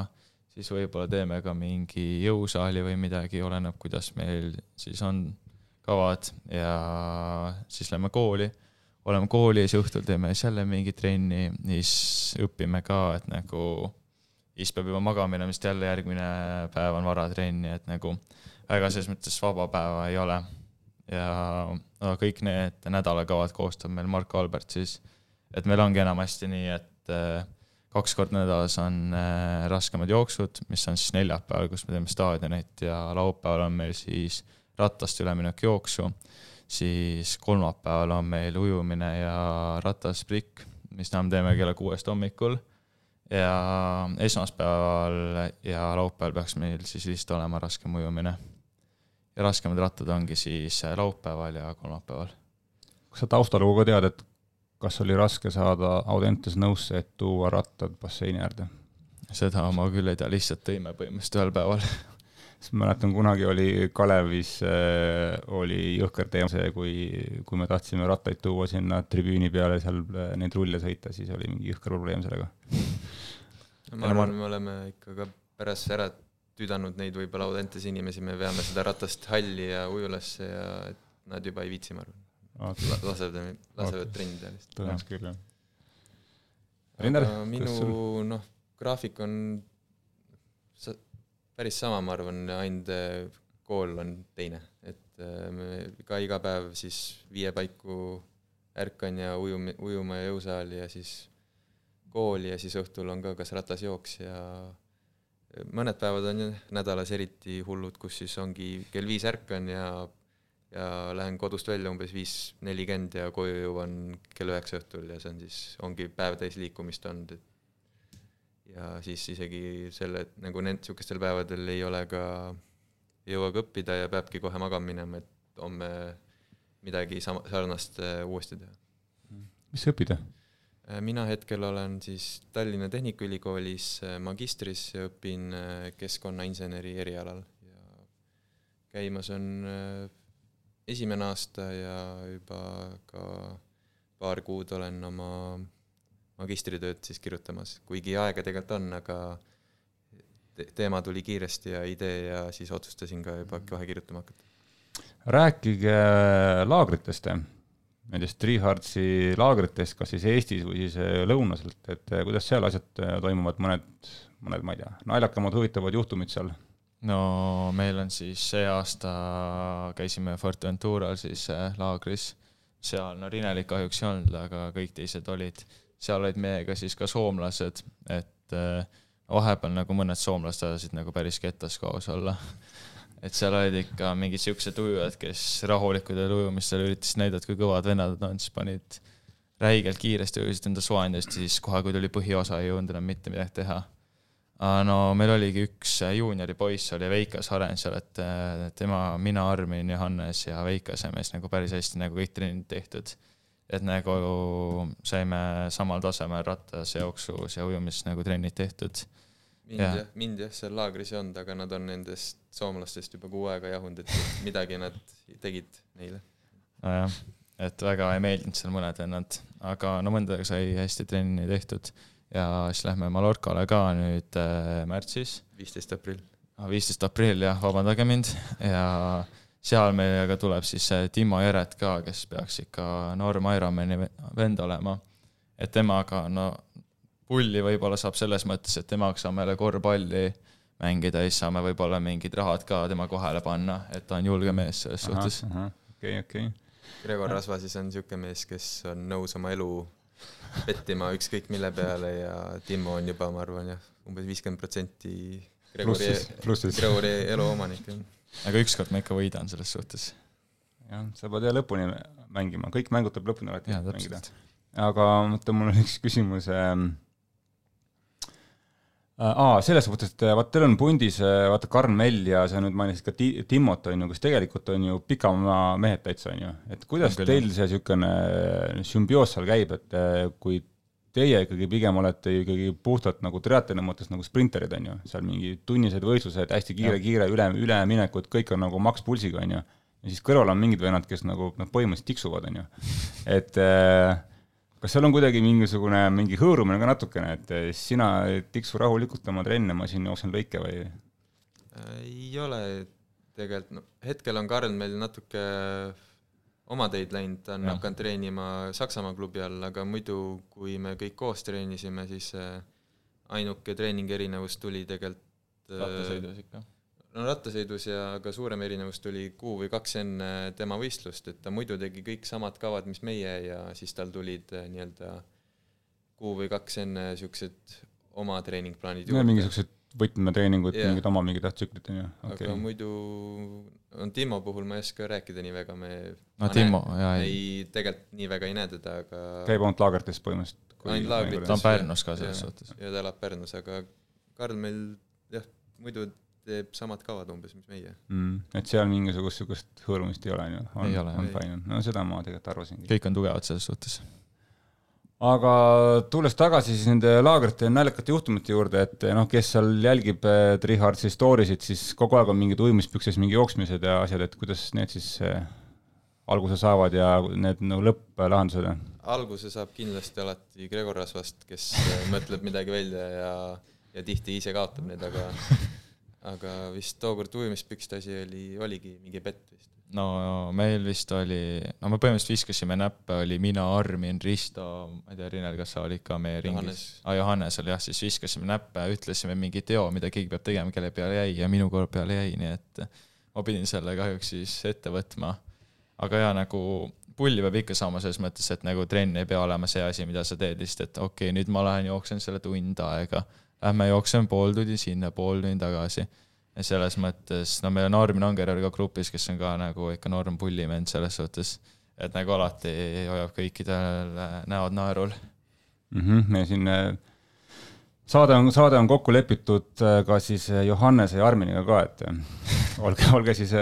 siis võib-olla teeme ka mingi jõusaali või midagi, oleneb, kuidas meil siis on kavad ja siis lähme kooli, oleme koolis, õhtul teeme siis jälle mingi trenni, siis õpime ka, et nagu siis peab juba magama minema, sest jälle järgmine päev on varatrenni, et nagu väga selles mõttes vaba päeva ei ole. ja no, kõik need nädalakavad koostab meil Marko Albert siis, et meil ongi enamasti nii, et äh, kaks korda nädalas on äh, raskemad jooksud, mis on siis neljapäeval, kus me teeme staadionit ja laupäeval on meil siis ratast üleminek jooksu, siis kolmapäeval on meil ujumine ja ratasplikk, mis me teeme kella kuuest hommikul ja esmaspäeval ja laupäeval peaks meil siis vist olema raskem ujumine. ja raskemad rattad ongi siis laupäeval ja kolmapäeval. kas sa taustalugu ka tead, et kas oli raske saada Audentes nõusse, et tuua rattad basseini äärde? seda ma küll ei tea, lihtsalt tõime põhimõtteliselt ühel päeval <laughs> sest ma mäletan, kunagi oli Kalevis äh,, oli jõhker teema see, kui, kui me tahtsime rattaid tuua sinna tribüüni peale, seal äh, neid rulle sõita, siis oli mingi jõhker probleem sellega ma arvan, me oleme ikka ka pärast ära tüdanud neid võib-olla Audentes inimesi, me veame seda ratast halli ja ujulasse ja et nad juba ei viitsi, ma arvan okay.. lasevad, lasevad okay. trenni teha lihtsalt. tõenäoliselt küll, jah. Rinder, minu noh, graafik on sa, päris sama, ma arvan, ainult äh, kool on teine, et äh, me ka iga päev siis viie paiku ärkan ja ujumi, ujuma ja jõusaali ja siis kooli ja siis õhtul on ka kas ratasjooks ja mõned päevad on nädalas eriti hullud, kus siis ongi kell viis ärkan ja ja lähen kodust välja umbes viis nelikümmend ja koju jõuan kell üheksa õhtul ja see on siis, ongi päev täis liikumist olnud, et ja siis isegi selle, nagu need, niisugustel päevadel ei ole ka, ei jõua ka õppida ja peabki kohe magama minema, et homme midagi sama, sarnast äh, uuesti teha. mis sa õpid? Äh, mina hetkel olen siis Tallinna Tehnikaülikoolis äh, magistris ja õpin keskkonnainseneri erialal ja käimas on esimene aasta ja juba ka paar kuud olen oma magistritööd siis kirjutamas, kuigi aega tegelikult on, aga teema tuli kiiresti ja idee ja siis otsustasin ka juba kohe kirjutama hakata. rääkige laagritest nendest Treehardsi laagritest, kas siis Eestis või siis äh, lõunaselt, et äh, kuidas seal asjad äh, toimuvad, mõned, mõned, ma ei tea, naljakamad, huvitavad juhtumid seal? no meil on siis see aasta käisime Fortentural siis laagris, seal no Rinelit kahjuks ei olnud, aga kõik teised olid, seal olid meiega siis ka soomlased, et vahepeal nagu mõned soomlased ajasid nagu päris kettas koos olla <laughs> et seal olid ikka mingid siuksed ujujad, kes rahulikult olid ujumistel, üritasid näidata, kui kõvad vennad nad on, siis panid räigelt kiiresti ujusid enda soojendust siis kohe, kui tuli põhiosa, ei jõudnud enam mitte midagi teha. no meil oligi üks juuniori poiss, oli Veikas Haren seal, et tema, mina, Armin, Johannes ja Veikas saime siis nagu päris hästi nagu kõik trennid tehtud. Et nagu saime samal tasemel rattas, jooksus ja ujumises nagu trennid tehtud mind jah, mind jah seal laagris ei olnud, aga nad on nendest soomlastest juba kuu aega jahunud, et midagi nad tegid neile. nojah, et väga ei meeldinud seal mõned vennad, aga no mõndadega sai hästi trenni tehtud ja siis lähme Mallorcale ka nüüd äh, märtsis. viisteist aprill. Ah, viisteist aprill jah, vabandage mind ja seal meiega tuleb siis Timo Jeret ka, kes peaks ikka Norm Ironmani vend olema. et temaga, no pulli võib-olla saab selles mõttes, et temaga saame jälle korvpalli mängida, siis saame võib-olla mingid rahad ka tema kohale panna, et ta on julge mees selles aha, suhtes. okei, okei. Gregor Rasva siis on niisugune mees, kes on nõus oma elu pettima ükskõik mille peale ja Timmo on juba, ma arvan jah, umbes viiskümmend protsenti Gregori, Gregori elu omanik. Aga ükskord ma ikka võidan selles suhtes. jah, sa pead jah lõpuni mängima, kõik mängud tuleb lõpuni alati mängida. aga mõtle, mul on üks küsimus ähm, Äh, aa, selles mõttes, et vaat teil on pundis äh, vaata Karl Mell ja sa nüüd mainisid ka Ti-, Timmot, on ju, kes tegelikult on ju pikamaa mehed täitsa, on ju. et kuidas teil see niisugune sümbioos seal käib, et äh, kui teie ikkagi pigem olete ikkagi puhtalt nagu triatloni mõttes nagu sprinterid, on ju, seal mingi tunnised võistlused, hästi kiire, kiire üle, üleminekud, kõik on nagu maks pulsiga, on ju. ja siis kõrval on mingid vennad, kes nagu noh, põhimõtteliselt tiksuvad, on ju. et äh, kas seal on kuidagi mingisugune, mingi hõõrumine ka natukene, et äh, sina tiksu rahulikult oma trenne, ma siin jooksen lõike või? ei ole tegelikult, no hetkel on Karl meil natuke oma teid läinud, ta on ja. hakanud treenima Saksamaa klubi all, aga muidu, kui me kõik koos treenisime, siis ainuke treeningi erinevus tuli tegelikult rattasõidus ikka no rattasõidus ja ka suurem erinevus tuli kuu või kaks enne tema võistlust, et ta muidu tegi kõik samad kavad, mis meie ja siis tal tulid äh, nii-öelda kuu või kaks enne niisugused oma treeningplaanid juurde. mingisugused võtmetreeningud yeah., mingid oma mingid tsüklid, on ju okay.. aga muidu, on Timo puhul ma ei oska rääkida nii väga, me no Timo, jaa, ei, ei tegelikult nii väga ei näe teda, aga käib ainult laagrites põhimõtteliselt? ainult laagrites. ta on Pärnus ka selles suhtes. ja ta elab Pärnus, aga Karl meil jah, muidu teeb samad kavad umbes, mis meie mm,. et seal mingisugust niisugust hõõrumist ei ole, on ju? on, on fine, no seda ma tegelikult arvasingi. kõik on tugevad selles suhtes. Aga tulles tagasi siis nende laagrite naljakate juhtumite juurde, et noh, kes seal jälgib Trihardsi story sid, siis kogu aeg on mingid ujumispükses mingi jooksmised ja asjad, et kuidas need siis äh, alguse saavad ja need no lõpplahendused? alguse saab kindlasti alati Gregor Rasvast, kes mõtleb midagi välja ja, ja tihti ise kaotab need, aga aga vist tookord ujumispükste asi oli, oligi mingi pett vist. No meil vist oli, no me põhimõtteliselt viskasime näppe, oli mina, Armin, Risto, ma ei tea, Rinel, kas sa olid ka meie ringis? aa, Johannes oli jah, siis viskasime näppe, ütlesime mingi teo, mida keegi peab tegema, kelle peale jäi ja minu korra peale jäi, nii et ma pidin selle kahjuks siis ette võtma. aga jaa, nagu pulli peab ikka saama selles mõttes, et nagu trenn ei pea olema see asi, mida sa teed lihtsalt, et okei okay,, nüüd ma lähen jooksen selle tund aega lähme jookseme pool tundi sinna, pool tundi tagasi. Ja selles mõttes, no meil on Armin Angerjärv ka grupis, kes on ka nagu ikka noorem pullimend selles suhtes, et nagu alati hoiab kõikidel näod naerul mm. -hmm, me siin äh, saade on, saade on kokku lepitud äh, ka siis äh, Johannese ja Arminiga ka, et olge, olge siis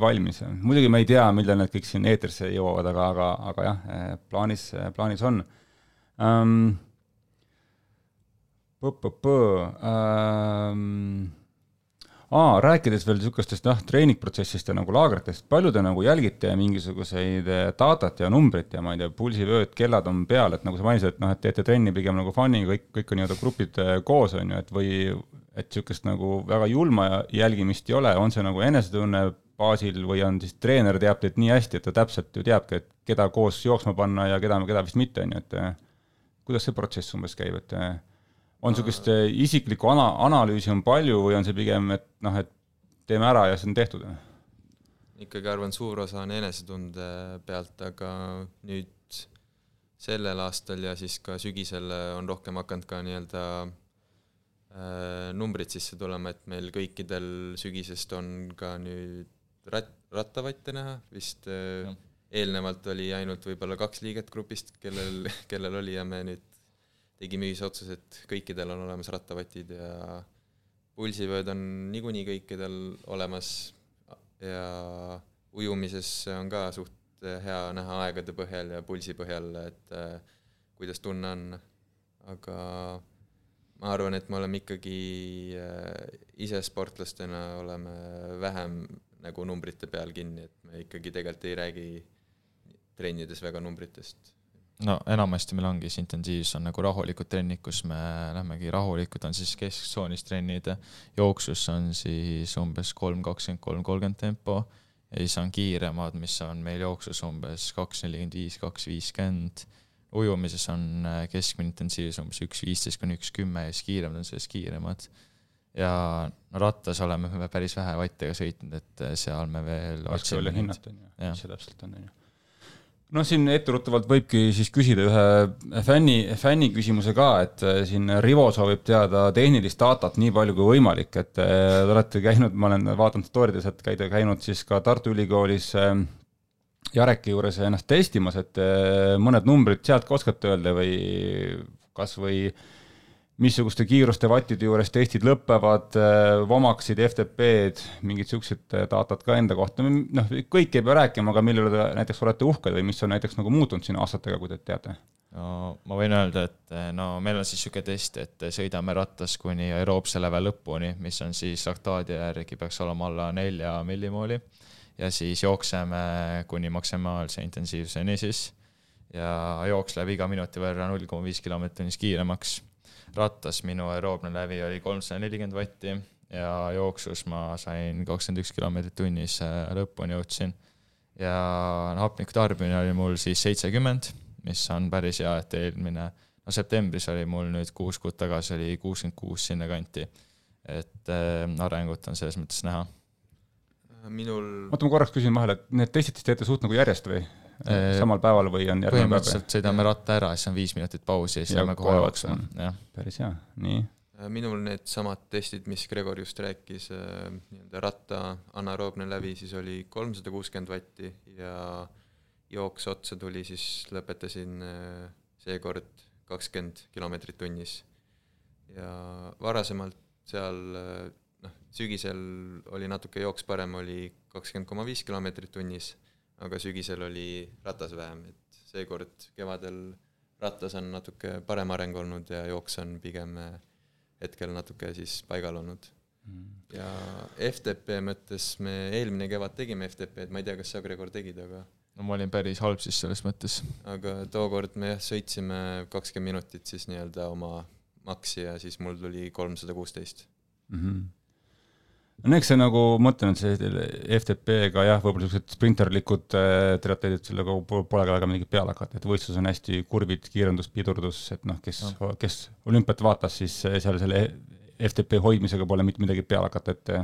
valmis. muidugi me ei tea, millal need kõik siin eetrisse jõuavad, aga, aga, aga jah, plaanis, plaanis on um, Ähm, aa, rääkides veel niisugustest jah, treeningprotsessist ja nagu laagritest, palju te nagu jälgite mingisuguseid eh, datat ja numbrit ja ma ei tea, pulsivööd, kellad on peal, et nagu sa mainisid, et noh, et teete trenni pigem nagu fun'iga, kõik, kõik on nii-öelda grupid eh, koos, on ju, et või et niisugust nagu väga julma jälgimist ei ole, on see nagu enesetunne baasil või on siis treener teab teid nii hästi, et ta täpselt ju teabki, et keda koos jooksma panna ja keda, keda vist mitte, on ju, et eh, kuidas see protsess umbes käib, et on niisugust äh, isiklikku ana-, analüüsi on palju või on see pigem, et noh, et teeme ära ja see on tehtud? ikkagi arvan, suur osa on enesetunde pealt, aga nüüd sellel aastal ja siis ka sügisel on rohkem hakanud ka nii-öelda äh, numbrid sisse tulema, et meil kõikidel sügisest on ka nüüd rat-, rattavatte näha, vist äh, eelnevalt oli ainult võib-olla kaks liiget grupist, kellel, <laughs> kellel oli ja me nüüd tegime ühise otsuse, et kõikidel on olemas rattavatid ja pulsivööd on niikuinii kõikidel olemas. Ja ujumises on ka suht hea näha aegade põhjal ja pulsi põhjal, et äh, kuidas tunne on, aga ma arvan, et me oleme ikkagi äh, ise sportlastena oleme vähem nagu numbrite peal kinni, et me ikkagi tegelikult ei räägi trennides väga numbritest no enamasti meil ongi see intensiivsus on nagu rahulikud trennid, kus me lähmegi rahulikud, on siis kesktsoonis trennid, jooksus on siis umbes kolm kakskümmend kolm, kolmkümmend tempo ja siis on kiiremad, mis on meil jooksus umbes kaks nelikümmend viis, kaks viiskümmend. ujumises on äh, keskmine intensiivsus umbes üks viisteist kuni üks kümme ja siis kiiremad on sellest kiiremad. ja no rattas oleme me päris vähe vattidega sõitnud, et äh, seal me veel raske veel hinnata, on ju, mis see täpselt on, on ju noh, siin etteruttavalt võibki siis küsida ühe fänni, fänni küsimuse ka, et äh, siin Rivo soovib teada tehnilist datat nii palju kui võimalik, et äh, te olete käinud, ma olen vaadanud storydes, et käite käinud siis ka Tartu Ülikoolis äh, Jareki juures ennast testimas, et mõned numbrid sealt ka oskate öelda või kas või äh, missuguste kiiruste vattide juures testid lõpevad, äh, Vomaksid, FTP-d, mingid niisugused äh, datat ka enda kohta, noh, kõike ei pea rääkima, aga mille üle te näiteks olete uhked või mis on näiteks nagu muutunud siin aastatega, kui te teate? no ma võin öelda, et äh, no meil on siis niisugune test, et sõidame rattas kuni aeroobse läve lõpuni, mis on siis laktaadi järgi peaks olema alla nelja millimooli ja siis jookseme kuni maksimaalse intensiivsuseni siis ja jooks läheb iga minuti võrra null koma viis kilomeetrit tunnis kiiremaks. Rattas minu aeroobne lävi oli kolmsada nelikümmend vatti ja jooksus ma sain kakskümmend üks kilomeetrit tunnis, äh, lõpuni jõudsin. ja hapniku tarbimine oli mul siis seitsekümmend, mis on päris hea, et eelmine, no septembris oli mul nüüd kuus kuud tagasi oli kuuskümmend kuus sinnakanti. et äh, arengut on selles mõttes näha. minul oota, ma korraks küsin vahele, et need testid siis teete suht nagu järjest või? Samal päeval või on järgmine päev? põhimõtteliselt sõidame ratta ära, siis on viis minutit pausi ja siis lähme kohe jooksma, päris hea, nii Äh, minul needsamad testid, mis Gregor just rääkis, äh, nii-öelda ratta anaeroobne lävi siis oli kolmsada kuuskümmend vatti ja jooks otsa tuli, siis lõpetasin äh, seekord kakskümmend kilomeetrit tunnis. ja varasemalt seal noh, sügisel oli natuke jooks parem, oli kakskümmend koma viis kilomeetrit tunnis, aga sügisel oli ratas vähem, et seekord kevadel rattas on natuke parem areng olnud ja jooks on pigem hetkel natuke siis paigal olnud mm.. ja FTP mõttes me eelmine kevad tegime FTP-d, ma ei tea, kas sa, Gregor, tegid, aga no ma olin päris halb siis selles mõttes. aga tookord me jah, sõitsime kakskümmend minutit siis nii-öelda oma maksi ja siis mul tuli kolmsada kuusteist. No eks see nagu, mõtlen, et see FTP-ga jah, võib-olla niisugused sprinterlikud äh, triatleedid sellega pole ka väga midagi peale hakata, et võistlus on hästi kurvid, kiirendus, pidurdus, et noh, kes no., kes olümpiat vaatas, siis seal selle FTP hoidmisega pole mitte midagi peale hakata, et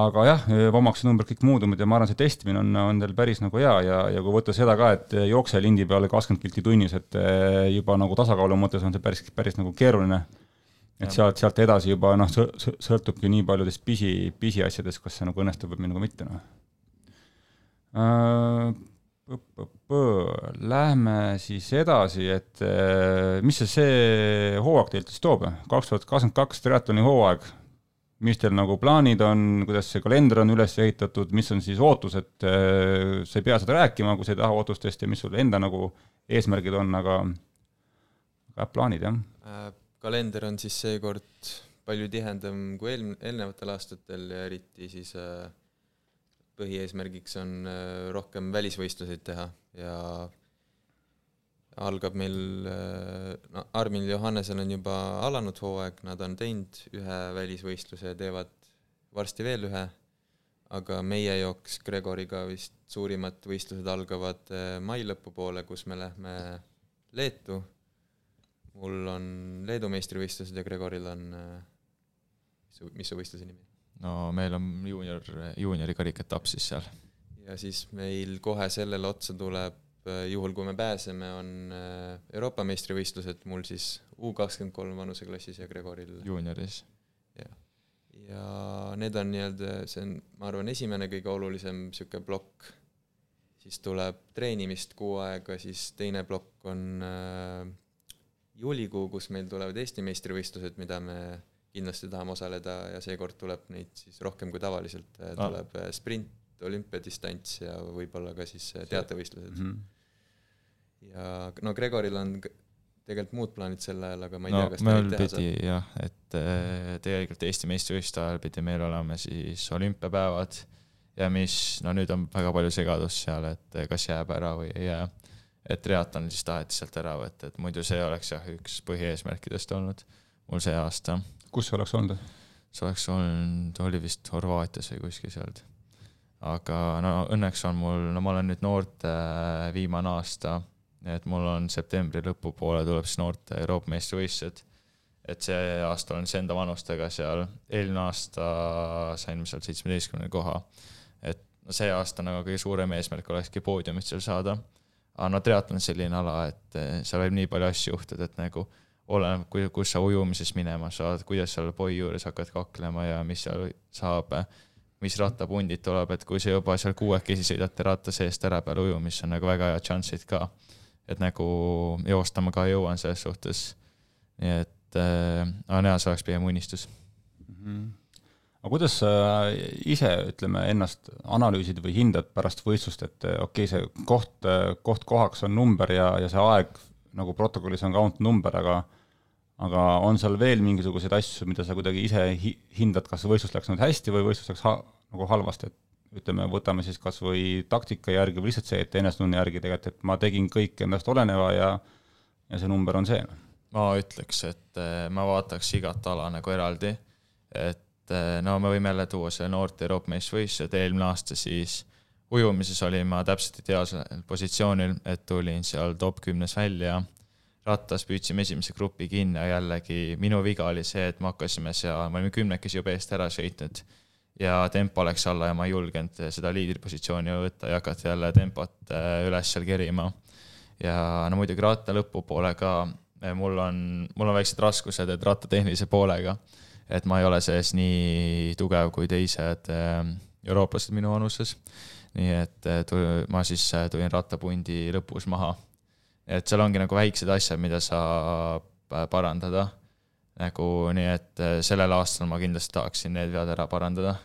aga jah, omaksid numbrid kõik muudumid ja ma arvan, see testimine on, on teil päris nagu hea ja, ja kui võtta seda ka, et jookse lindi peale kakskümmend kilti tunnis, et juba nagu tasakaalu mõttes on see päris, päris nagu keeruline et sealt, sealt edasi juba noh, sõltubki nii paljudest pisi, pisiasjadest, kas see nagu õnnestub või minuga mitte, noh. Äh,. Lähme siis edasi, et äh, mis see, see hooaeg teilt siis toob, kaks tuhat kakskümmend kaks triatloni hooaeg, mis teil nagu plaanid on, kuidas see kalender on üles ehitatud, mis on siis ootused, äh, sa ei pea seda rääkima, kui sa ei taha ootustest ja mis sul enda nagu eesmärgid on, aga, aga plaanid, jah? Kalender on siis seekord palju tihedam kui eel-, eelnevatel aastatel ja eriti siis äh, põhieesmärgiks on äh, rohkem välisvõistluseid teha ja algab meil, äh, no Armin ja Johannesel on juba alanud hooaeg, nad on teinud ühe välisvõistluse ja teevad varsti veel ühe, aga meie jooks Gregoriga vist suurimad võistlused algavad mai lõpupoole, kus me lähme Leetu mul on Leedu meistrivõistlused ja Gregoril on, mis su, mis su võistluse nimi? no meil on juunior, juuniori karikaetapp siis seal. ja siis meil kohe sellele otsa tuleb, juhul kui me pääseme, on äh, Euroopa meistrivõistlused mul siis U kakskümmend kolm vanuseklassis ja Gregoril juunioris. jah, ja need on nii-öelda, see on, ma arvan, esimene kõige olulisem niisugune plokk, siis tuleb treenimist kuu aega, siis teine plokk on äh, juulikuu, kus meil tulevad Eesti meistrivõistlused, mida me kindlasti tahame osaleda ja seekord tuleb neid siis rohkem kui tavaliselt, äh, tuleb ah. sprint, olümpiadistants ja võib-olla ka siis äh, teatevõistlused mm. -hmm. ja no Gregoril on tegelikult muud plaanid sel ajal, aga ma ei no, tea, kas neid teha saab. jah, et tegelikult Eesti meistrivõistluste ajal pidi meil olema siis olümpiapäevad ja mis, no nüüd on väga palju segadust seal, et kas jääb ära või ei jää et triatlon siis taheti sealt ära võtta, et muidu see oleks jah, üks põhieesmärkidest olnud mul see aasta. kus see oleks olnud? see oleks olnud, oli vist Horvaatias või kuskil sealt. aga no õnneks on mul, no ma olen nüüd noorte äh, viimane aasta, et mul on septembri lõpupoole tuleb siis noorte Euroopa meistrivõistlused. et see aasta olen siis enda vanustega seal, eelmine aasta sain seal seitsmeteistkümnenda koha. et no see aasta nagu kõige suurem eesmärk olekski poodiumit seal saada aga no triatlon on selline ala, et eh, seal võib nii palju asju juhtuda, et nagu oleneb, kus sa ujumises minema saad, kuidas seal poi juures hakkad kaklema ja mis seal saab, mis rattapundid tuleb, et kui sa juba seal kuuekesi sõidate ratta seest ära peale ujumist, on nagu väga head šansid ka. et nagu joosta ma ka jõuan selles suhtes. nii et äh,, aga jah, see oleks pigem unistus mm. -hmm aga kuidas sa ise, ütleme, ennast analüüsid või hindad pärast võistlust, et okei okay,, see koht, koht kohaks on number ja, ja see aeg nagu protokollis on count number, aga aga on seal veel mingisuguseid asju, mida sa kuidagi ise hi-, hindad, kas võistlus läks nüüd hästi või võistlus läks ha-, nagu halvasti, et ütleme, võtame siis kas või taktika järgi või lihtsalt see, et enesetunde järgi tegelikult, et ma tegin kõik endast oleneva ja ja see number on see. ma ütleks, et eh, ma vaataks igat ala nagu eraldi, et eh, no me võime jälle tuua selle noorte Euroopa meistrivõistlused, eelmine aasta siis ujumises olin ma täpselt ideaalsel positsioonil, et tulin seal top kümnes välja, rattas püüdsime esimese grupi kinni ja jällegi minu viga oli see, et me hakkasime seal, me olime kümnekesi juba eest ära sõitnud ja tempo läks alla ja ma ei julgenud seda liidripositsiooni võtta ja hakata jälle tempot äh, üles seal kerima. ja no muidugi ratta lõpupoole ka äh, mul on, mul on väiksed raskused, et ratta tehnilise poolega, et ma ei ole selles nii tugev kui teised äh, eurooplased minu vanuses. nii et ma siis tulin rattapundi lõpus maha. et seal ongi nagu väiksed asjad, mida saab parandada nagu nii, et sellel aastal ma kindlasti tahaksin need vead ära parandada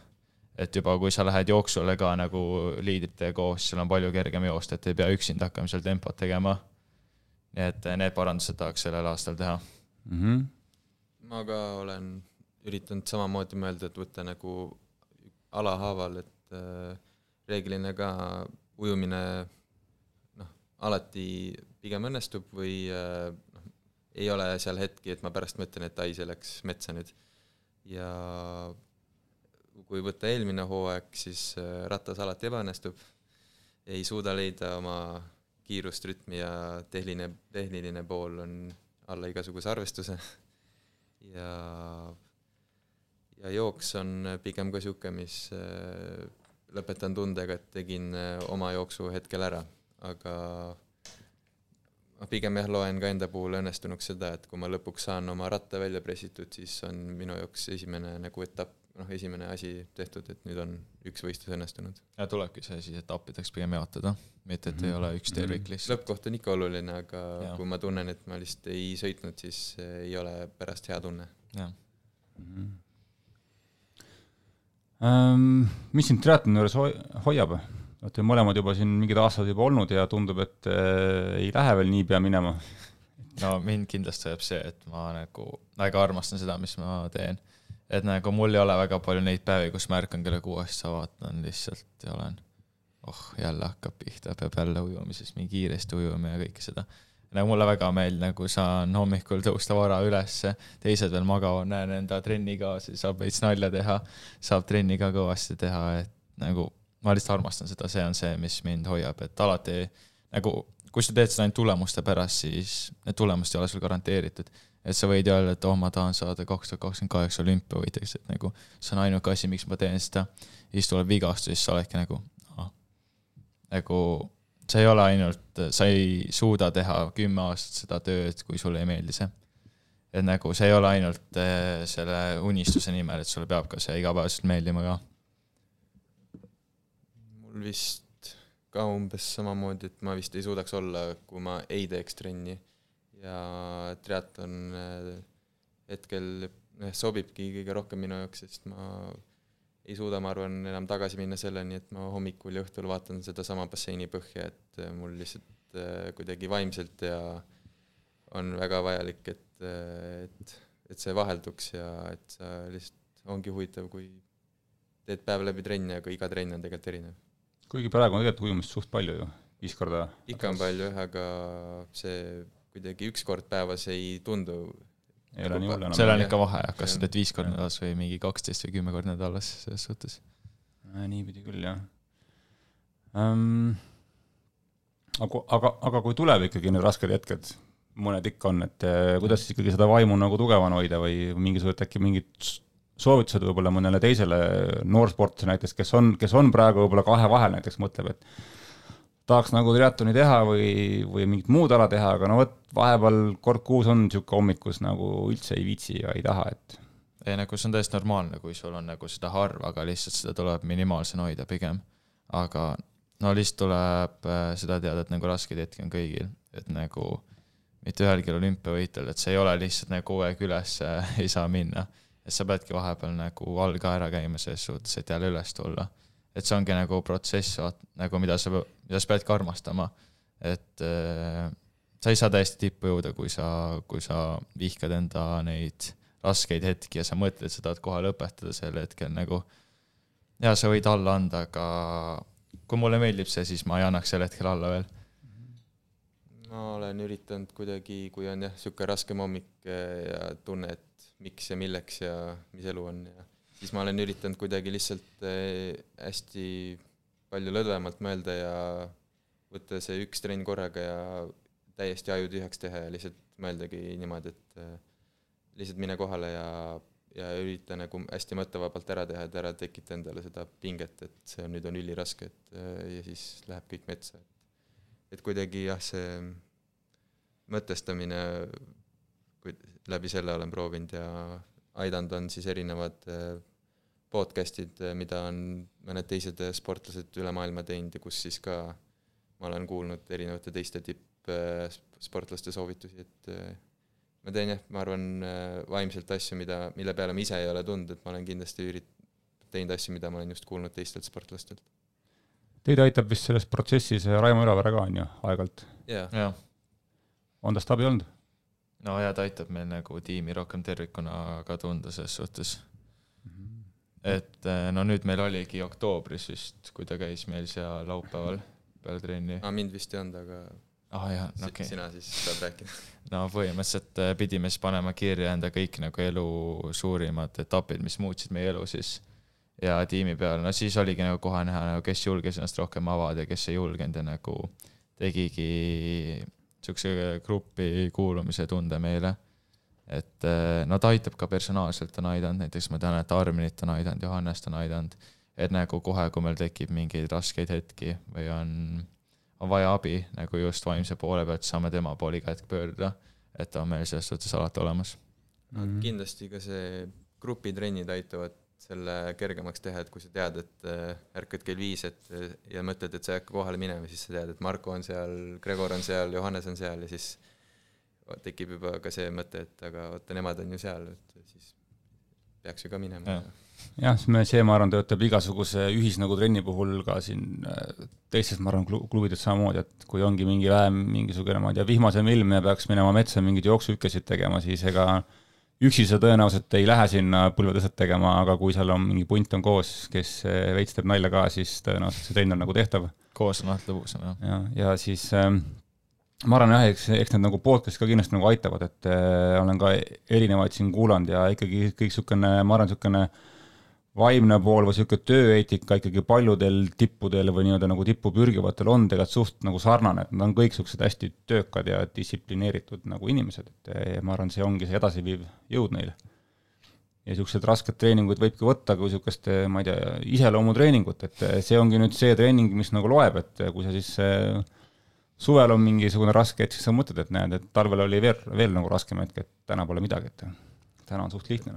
et juba, kui sa lähed jooksule ka nagu liidritega koos, sul on palju kergem joosta, et ei pea üksinda hakkama seal tempot tegema. nii et need parandused tahaks sellel aastal teha mm. -hmm. ma ka olen üritanud samamoodi mõelda, et võtta nagu alahaaval, et äh, reeglina ka ujumine noh, alati pigem õnnestub või äh, noh, ei ole seal hetki, et ma pärast mõtlen, et ai, see läks metsa nüüd. ja kui võtta eelmine hooaeg, siis äh, ratas alati ebaõnnestub, ei suuda leida oma kiirust, rütmi ja tehniline, tehniline pool on alla igasuguse arvestuse ja, ja jooks on pigem ka niisugune, mis äh, lõpetan tundega, et tegin äh, oma jooksu hetkel ära, aga ma pigem jah, loen ka enda puhul õnnestunuks seda, et kui ma lõpuks saan oma ratta välja pressitud, siis on minu jaoks esimene nagu etapp noh, esimene asi tehtud, et nüüd on üks võistlus õnnestunud. ja tulebki see siis etappideks pigem jaotada, mitte et mm -hmm. ei mhm. ole üks tervik mhm. lihtsalt. lõppkoht on ikka oluline, aga ja. kui ma tunnen, et ma lihtsalt ei sõitnud, siis ei ole pärast hea tunne. jah mm -hmm. Ähm,. mis sind triatloni juures ho hoiab? olete mõlemad juba siin mingid aastad juba olnud ja tundub, et äh, ei lähe veel niipea minema no mind kindlasti hoiab see, et ma nagu väga armastan seda, mis ma teen et nagu mul ei ole väga palju neid päevi, kus ma ärkan kella kuuest, vaatan lihtsalt ja olen, oh, jälle hakkab pihta, peab jälle ujuma, siis nii kiiresti ujuma ja kõike seda. Nagu mulle väga meeldib, nagu saan hommikul tõusta vara ülesse, teised veel magavad, näen enda trennikaaslasi, saab veits nalja teha, saab trenni ka kõvasti teha, et nagu ma lihtsalt armastan seda, see on see, mis mind hoiab, et alati nagu kui sa teed seda ainult tulemuste pärast, siis need tulemused ei ole sul garanteeritud et sa võid öelda, et oh, ma tahan saada kaks tuhat kakskümmend kaheksa olümpiavõitjaks, et nagu see on ainuke asi, miks ma teen seda. ja siis tuleb vigastus, siis sa oledki nagu nagu sa ei ole ainult, sa ei suuda teha kümme aastat seda tööd, kui sulle ei meeldi see. et nagu see ei ole ainult äh, selle unistuse nimel, et sulle peab ka see igapäevaselt meeldima ka. mul vist ka umbes samamoodi, et ma vist ei suudaks olla, kui ma ei teeks trenni ja triatlon äh, hetkel noh, sobibki kõige rohkem minu jaoks, sest ma ei suuda, ma arvan, enam tagasi minna selleni, et ma hommikul ja õhtul vaatan sedasama basseini põhja, et äh, mul lihtsalt äh, kuidagi vaimselt ja on väga vajalik, et, et, et see vahelduks ja et sa lihtsalt, ongi huvitav, kui teed päev läbi trenni, aga iga trenn on tegelikult erinev. kuigi praegu on tegelikult ujumist suht palju ju, viis korda. ikka on palju jah, aga see kuidagi üks kord päevas ei tundu. Ei ole nii hull enam. seal on ikka vahe, kas sa teed viis korda nädalas või mingi kaksteist või kümme korda nädalas, selles suhtes. niipidi küll, jah um,. aga, aga, aga kui tuleb ikkagi need rasked hetked, mõned ikka on, et eh, kuidas siis ikkagi seda vaimu nagu tugevana hoida või mingisugused äkki mingid soovitused võib-olla mõnele teisele noorsportlasele näiteks, kes on, kes on praegu võib-olla kahe vahel näiteks, mõtleb, et tahaks nagu triatloni teha või, või mingit muud ala teha, aga no vot, vahepeal kord kuus on niisugune hommikus nagu üldse ei viitsi ja ei taha, et ei, nagu see on täiesti normaalne, kui sul on nagu seda harva, aga lihtsalt seda tuleb minimaalsena hoida pigem. aga no lihtsalt tuleb äh, seda teada, et nagu raskeid hetki on kõigil, et nagu mitte ühelgi olümpiavõitjal, et see ei ole lihtsalt nagu kogu aeg üles äh, <laughs> ei saa minna. et sa peadki vahepeal nagu all ka ära käima selles suhtes, et jälle üles tulla et see ongi nagu protsess, vaat nagu mida sa, mida sa peadki armastama. et äh, sa ei saa täiesti tippu jõuda, kui sa, kui sa vihkad enda neid raskeid hetki ja sa mõtled, sa tahad kohe lõpetada sel hetkel nagu ja sa võid alla anda, aga kui mulle meeldib see, siis ma ei annaks sel hetkel alla veel. ma olen üritanud kuidagi, kui on jah, niisugune raskem hommik eh, ja tunne, et miks ja milleks ja mis elu on ja siis ma olen üritanud kuidagi lihtsalt eh, hästi palju lõdvemalt mõelda ja võtta see üks trenn korraga ja täiesti aju tühjaks teha ja lihtsalt mõeldagi niimoodi, et eh, lihtsalt mine kohale ja, ja ürita nagu hästi mõttevabalt ära teha, et ära tekita endale seda pinget, et see on, nüüd on üliraske, et ja siis läheb kõik metsa, et et kuidagi jah, see mõtestamine, kui läbi selle olen proovinud ja aidanud, on siis erinevad äh, podcast'id, äh, mida on mõned teised sportlased üle maailma teinud ja kus siis ka ma olen kuulnud erinevate teiste tippsportlaste soovitusi, et äh, ma teen jah, ma arvan, vaimselt asju, mida, mille peale ma ise ei ole tundnud, et ma olen kindlasti ürit-, teinud asju, mida ma olen just kuulnud teistelt sportlastelt. Teid aitab vist selles protsessis Raimo Üravere ka, on ju, aeg-ajalt? jah. on tast abi olnud? No ja ta aitab meil nagu tiimi rohkem tervikuna ka tunda selles suhtes mm. -hmm. et eh, no nüüd meil oligi oktoobris vist, kui ta käis meil seal laupäeval peale trenni. aa, mind vist ei olnud, aga ah jaa, okei okay.. sina siis saad rääkida. <laughs> no põhimõtteliselt eh, pidime siis panema kirja enda kõik nagu elu suurimad etapid, mis muutsid meie elu siis ja tiimi peal, no siis oligi nagu kohe näha nagu, kes julges ennast rohkem avada ja kes ei julgenud ja nagu tegigi niisuguse gruppi kuulumise tunde meile. et eh, no ta aitab ka personaalselt, on aidanud, näiteks ma tean, et Arminit on aidanud, Johannest on aidanud, et nagu kohe, kui meil tekib mingeid raskeid hetki või on, on vaja abi nagu just vaimse poole pealt, saame tema poole iga hetk pöörduda, et ta on meil selles suhtes alati olemas mm. -hmm. kindlasti ka see grupitrennid aitavad selle kergemaks teha, et kui sa tead, et äh, ärkad kell viis, et äh, ja mõtled, et sa ei hakka kohale minema, siis sa tead, et Marko on seal, Gregor on seal, Johannes on seal ja siis tekib juba ka see mõte, et aga oota, nemad on ju seal, et siis peaks ju ka minema. jah, me, see, ma arvan, töötab igasuguse ühis nagu trenni puhul ka siin äh, teistes, ma arvan, klubides samamoodi, et kui ongi mingi vähem mingisugune, ma ei tea, vihmasem ilm ja peaks minema metsa mingeid jooksuhüppesid tegema, siis ega üksi sa tõenäoliselt ei lähe sinna põlvetõset tegema, aga kui seal on mingi punt on koos, kes eh, veits teeb nalja ka, siis tõenäoliselt see trenn on nagu tehtav. koos on alati lõbusam, jah. ja, ja siis äh, ma arvan jah, eks, eks need nagu podcast'id ka kindlasti nagu aitavad, et äh, olen ka erinevaid siin kuulanud ja ikkagi kõik niisugune, ma arvan, niisugune äh, vaimne pool või niisugune tööeetika ikkagi paljudel tippudel või nii-öelda nagu tippu pürgivatel on tegelikult suht nagu sarnane, et nad on kõik niisugused hästi töökad ja distsiplineeritud nagu inimesed, et ma arvan, see ongi see edasiviiv jõud neil. ja niisugused rasked treeningud võibki võtta kui niisugust, ma ei tea, iseloomutreeningut, et see ongi nüüd see treening, mis nagu loeb, et kui sa siis suvel on mingisugune raske hetk, siis sa mõtled, et näed, et talvel oli veel, veel nagu raskem hetk, et täna pole midagi, et täna on suht lihtne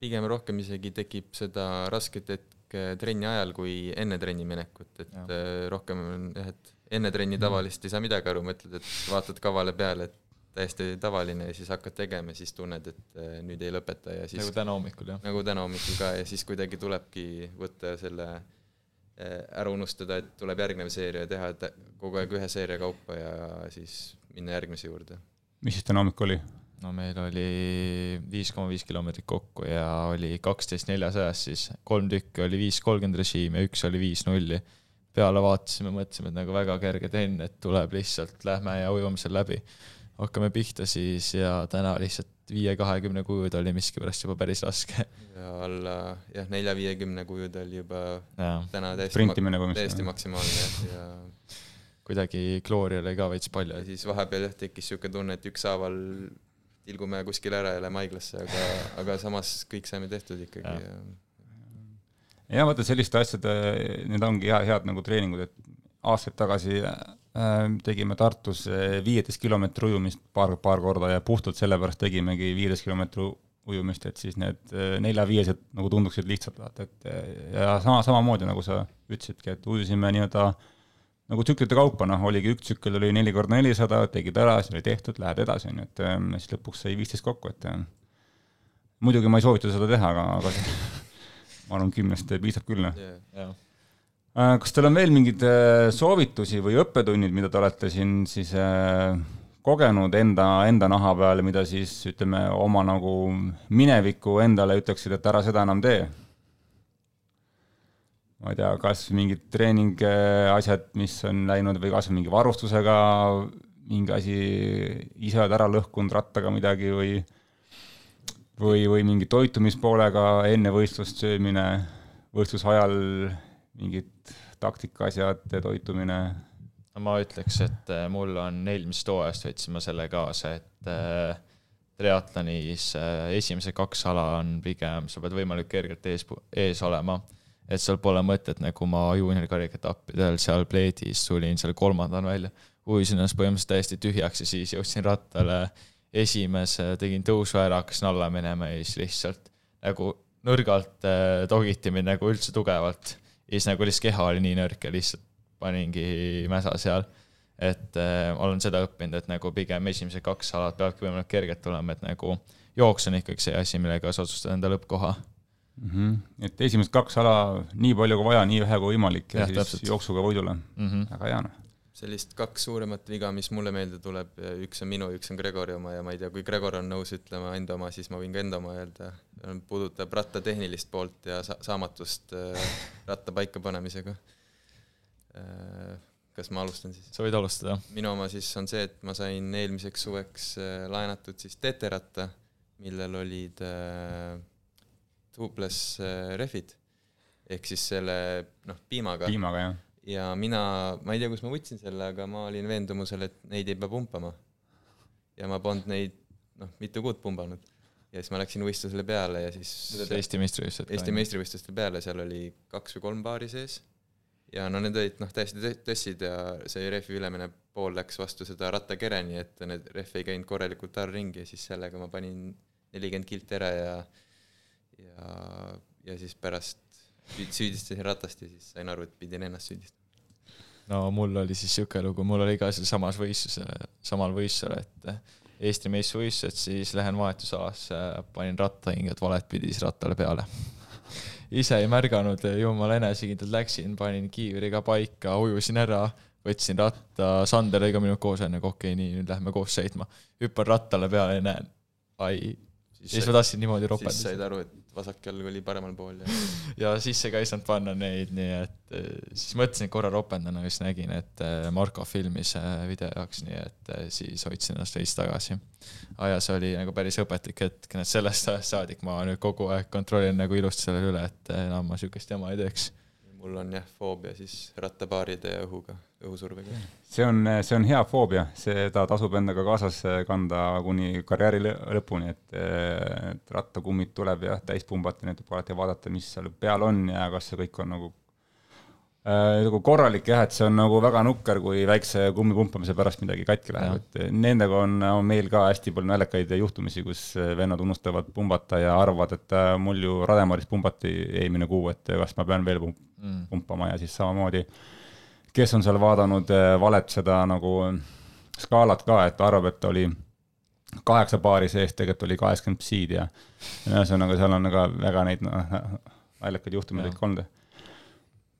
pigem rohkem isegi tekib seda rasket hetke trenni ajal kui enne trenni minekut, et ja. Äh, rohkem on jah, et enne trenni mhm. tavaliselt ei saa midagi aru, mõtled, et vaatad kavale peale, et täiesti tavaline ja siis hakkad tegema ja siis tunned, et äh, nüüd ei lõpeta ja siis nagu täna hommikul, jah? nagu täna hommikul ka ja siis kuidagi tulebki võtta selle äh, ära unustada, et tuleb järgnev seeria teha kogu aeg ühe seeria kaupa ja siis minna järgmise juurde. mis siis täna hommik oli? No meil oli viis koma viis kilomeetrit kokku ja oli kaksteist neljasajas, siis kolm tükki oli viis kolmkümmend režiim ja üks oli viis nulli. peale vaatasime, mõtlesime, et nagu väga kerge trenn, et tuleb lihtsalt, lähme ja ujume seal läbi. hakkame pihta siis ja täna lihtsalt viie kahekümne kujud oli miskipärast juba päris raske. ja alla jah, nelja viiekümne kujud oli juba ja. täna täiesti, ma, täiesti maksimaalne ja kuidagi kloori oli ka veits palju. ja siis vahepeal jah, tekkis niisugune tunne, et ükshaaval tilgume kuskile ära ja läheme haiglasse, aga, aga samas kõik saime tehtud ikkagi ja, ja vaata selliste asjade, need ongi hea, head nagu treeningud, et aastaid tagasi äh, tegime Tartus äh, viieteist kilomeetri ujumist paar, paar korda ja puhtalt sellepärast tegimegi viieteist kilomeetri ujumist, et siis need äh, nelja-viiesed nagu tunduksid lihtsalt, vaata, et ja sama, samamoodi nagu sa ütlesidki, et ujusime nii-öelda äh, nagu tsüklite kaupa, noh, oligi üks tsükkel oli neli korda nelisada, tegid ära, siis oli tehtud, lähed edasi, on ju, et ähm, siis lõpuks sai viisteist kokku, et ähm, muidugi ma ei soovita seda teha, aga, aga <laughs> ma arvan, kümnest piisab küll, noh yeah,. Yeah. kas teil on veel mingeid äh, soovitusi või õppetunnid, mida te olete siin siis äh, kogenud enda, enda naha peal, mida siis ütleme, oma nagu minevikku endale ütleksid, et ära seda enam tee ma ei tea, kas mingid treeningasjad, mis on läinud või kas mingi varustusega mingi asi, ise oled ära lõhkunud rattaga midagi või või, või mingi toitumispoolega enne võistlust söömine, võistluse ajal mingid taktikaasjad, toitumine? no ma ütleks, et äh, mul on eelmisest hooajast võtsin ma selle kaasa, et äh, triatlonis äh, esimesed kaks ala on pigem, sa pead võimalikult kergelt ees, ees olema. Et seal pole mõtet, nagu ma juuniorikarikaetappidel seal pleedis tulin seal kolmandana välja, ujusin ennast põhimõtteliselt täiesti tühjaks ja siis jõudsin rattale. Esimese, tegin tõusu ära, hakkasin alla minema ja siis lihtsalt nagu nõrgalt togiti mind nagu üldse tugevalt. ja siis nagu lihtsalt keha oli nii nõrk ja lihtsalt paningi mäsa seal. Et äh, olen seda õppinud, et nagu pigem esimesed kaks alat peavadki võimalikult kerged tulema, et nagu jooks on ikkagi see asi, millega sa otsustad enda lõppkoha mm. -hmm. et esimesed kaks ala nii palju kui vaja, nii vähe kui võimalik ja, ja siis täpselt. jooksuga võidule mm. -hmm. väga hea noh. sellist kaks suuremat viga, mis mulle meelde tuleb, üks on minu, üks on Gregori oma ja ma ei tea, kui Gregor on nõus ütlema enda oma, siis ma võin ka enda oma öelda. puudutab ratta tehnilist poolt ja sa saamatust äh, <laughs> ratta paikapanemisega äh, kas ma alustan siis? sa võid alustada. minu oma siis on see, et ma sain eelmiseks suveks äh, laenatud siis TT-ratta, millel olid äh, tubeless äh, rehvid ehk siis selle noh, piimaga. piimaga, jah. ja mina, ma ei tea, kust ma võtsin selle, aga ma olin veendumusel, et neid ei pea pumpama. ja ma polnud neid noh, mitu kuud pumbanud. ja siis ma läksin võistlusele peale ja siis Eesti meistrivõistlused. Eesti meistrivõistlustel peale, seal oli kaks või kolm paari sees ja no need olid noh, täiesti tõssid ja see rehvi ülemine pool läks vastu seda rattakereni, et need rehv ei käinud korralikult all ringi ja siis sellega ma panin nelikümmend kilti ära ja ja, ja siis pärast süüdistasin ratast ja siis sain aru, et pidin ennast süüdistama. no mul oli siis niisugune lugu, mul oli ka seal samas võistlusel, samal võistlusel, et Eesti meistrivõistlused, siis lähen vahetusalasse, panin rattahinged valet pidi siis rattale peale <laughs> ise ei märganud, jumala enesekindlalt läksin, panin kiivriga paika, ujusin ära, võtsin ratta, Sander oli ka minuga koos, onju, okei, nii, nüüd lähme koos sõitma. hüppan rattale peale ja näen, ai, ja siis ma tahtsin niimoodi ropendada. siis said aru, et vasak jalg oli paremal pool ja <laughs> ja sisse ka ei saanud panna neid, nii et eh, siis mõtlesin, et korra ropendan, aga siis nägin, et eh, Marko filmis eh, video jaoks, nii et siis hoidsin ennast veits tagasi. ja see oli nagu päris õpetlik hetk, sellest ajast saadik ma nüüd kogu aeg kontrollin nagu ilusti selle üle, et enam ma sihukest jama ei teeks mul on jah, foobia siis rattapaaride ja õhuga, õhusurvega. see on, see on hea foobia, seda tasub endaga kaasas kanda kuni karjääri lõpuni, et, et rattakummid tuleb jah, täis pumbata, et tuleb alati vaadata, mis seal peal on ja kas see kõik on nagu nagu korralik jah, et see on nagu väga nukker, kui väikse kummi pumpamise pärast midagi katki läheb, et nendega on, on meil ka hästi palju naljakaid juhtumisi, kus vennad unustavad pumbata ja arvavad, et äh, mul ju Rademaris pumbati eelmine kuu, et kas ma pean veel pump-, mm. pumpama ja siis samamoodi, kes on seal vaadanud valet seda nagu skaalat ka, et arvab, et oli kaheksa paari sees, tegelikult oli kaheksakümmend psiid ja ühesõnaga, seal on väga, väga neid noh, naljakaid juhtumeid kõik olnud.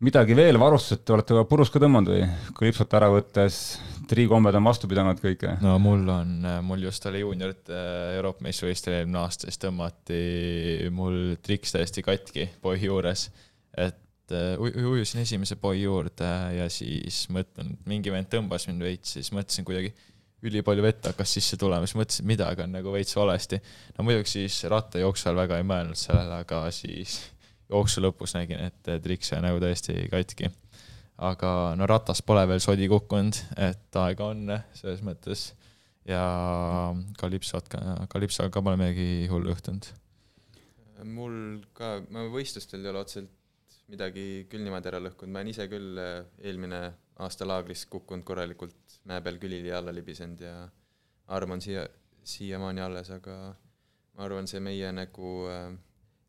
Midagi veel varustused, olete ka purus ka tõmmanud või? klipsut ära võttes, triikombed on vastu pidanud kõike? no mul on, mul just oli juuniorite Euroopa meistrivõistlustel eelmine aasta, siis tõmmati mul triks täiesti katki poisi juures, et äh, ujusin esimese boi juurde ja siis mõtlen, mingi vend tõmbas mind veits, siis mõtlesin kuidagi ülipalju vett hakkas sisse tulema, siis mõtlesin, et midagi on nagu veits valesti. no muidugi siis rattajooksu ajal väga ei mõelnud sellele, aga siis jooksu lõpus nägin, et triks jäi nagu täiesti katki. aga no ratas pole veel sodi kukkunud, et aega on selles mõttes ja kalipsot ka, kalipsoga ka pole midagi hullu juhtunud. mul ka, ma võistlustel ei ole otseselt midagi küll niimoodi ära lõhkunud, ma olen ise küll äh, eelmine aasta laagris kukkunud korralikult mäe peal külili alla libisenud ja arm on siia, siiamaani alles, aga ma arvan, see meie nagu äh,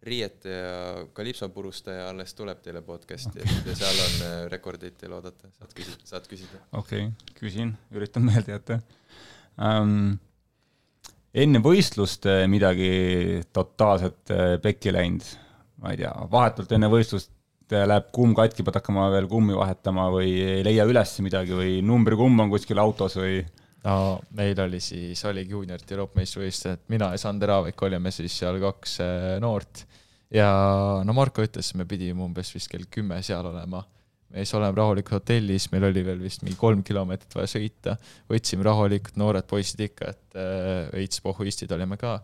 riiete ja kalipso purustaja alles tuleb teile podcast'i. Okay., et seal on äh, rekordeid teil oodata, saad küsida, saad küsida. okei okay,, küsin, üritan meelde jätta. Um, enne võistlust midagi totaalselt äh, pekki läinud, ma ei tea, vahetult enne võistlust et läheb kumm katki, pead hakkama veel kummi vahetama või ei leia üles midagi või numbrikumm on kuskil autos või? no meil oli siis, oligi juuniorite Euroopa meistrivõistlused, mina ja Sander Aavik olime siis seal kaks äh, noort ja no Marko ütles, me pidime umbes vist kell kümme seal olema. me siis oleme rahulikult hotellis, meil oli veel vist mingi kolm kilomeetrit vaja sõita, võtsime rahulikult, noored poisid ikka, et äh, veits pohhuistid olime ka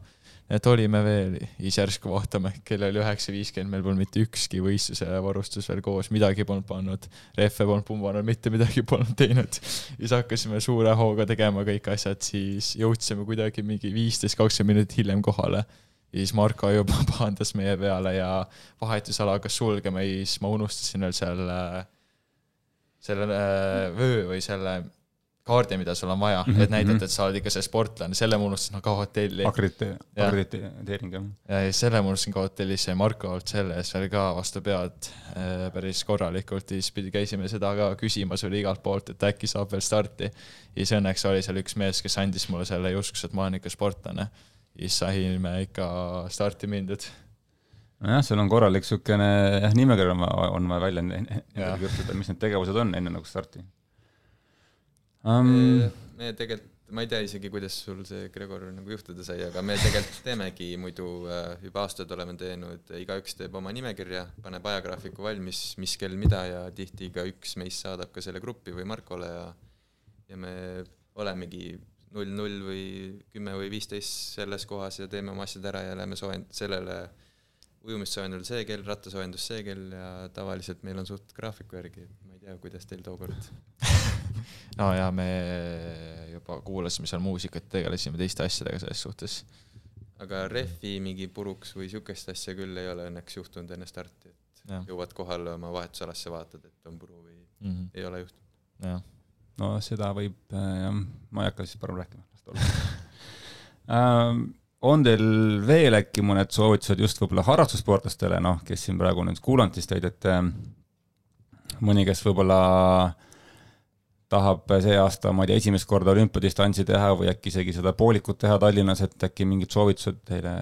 et olime veel, siis järsku vaatame, kell oli üheksa viiskümmend, meil polnud mitte ükski võistluse varustus veel koos, midagi polnud pannud, rehve polnud pumbanud, mitte midagi polnud teinud. siis hakkasime suure hooga tegema kõik asjad, siis jõudsime kuidagi mingi viisteist, kakskümmend minutit hiljem kohale. Ja siis Marko juba <laughs> pahandas meie peale ja vahetusala hakkas sulgema ja siis ma unustasin veel selle, selle äh, vöö või selle kaardi, mida sul on vaja mm, -hmm. et näidata, et sa oled ikka see sportlane, selle ma unustasin ka hotelli. akredite-, akrediteering, jah. ja siis selle ma unustasin ka hotellis ja Marko olnud selle eest veel ka vastu pead äh, päris korralikult, siis pidi, käisime seda ka küsimas oli igalt poolt, et äkki saab veel starti. ja siis õnneks oli seal üks mees, kes andis mulle selle juskuse, et ma olen ikka sportlane. Siis saime ikka starti mindud. Nojah, seal on korralik niisugune jah, nimekiri on, on vaja välja kirjutada, mis need tegevused on enne nagu starti. Um.... me tegelikult, ma ei tea isegi, kuidas sul see Gregor nagu juhtuda sai, aga me tegelikult teemegi muidu äh, juba aastaid oleme teinud, igaüks teeb oma nimekirja, paneb ajagraafiku valmis, mis kell mida ja tihti igaüks meist saadab ka selle gruppi või Markole ja ja me olemegi null, null või kümme või viisteist selles kohas ja teeme oma asjad ära ja läheme soojend-, sellele ujumissoojendusel see kell, rattasoojendus see kell ja tavaliselt meil on suht graafiku järgi, ma ei tea, kuidas teil tookord <laughs> no ja me juba kuulasime seal muusikat, tegelesime teiste asjadega selles suhtes. aga rehvi mingi puruks või siukest asja küll ei ole õnneks juhtunud enne starti, et ja. jõuad kohale oma vahetusalasse, vaatad, et on puru või mm -hmm. ei ole juhtunud. No seda võib äh, jah, ma ei hakka siis parem rääkima, las ta olla <laughs> ähm, on teil veel äkki mõned soovitused just võib-olla harrastussportlastele, noh, kes siin praegu nüüd kuulanud siis teid, et äh, mõni, kes võib-olla tahab see aasta, ma ei tea, esimest korda olümpiadistantsi teha või äkki isegi seda poolikut teha Tallinnas, et äkki mingid soovitused teile?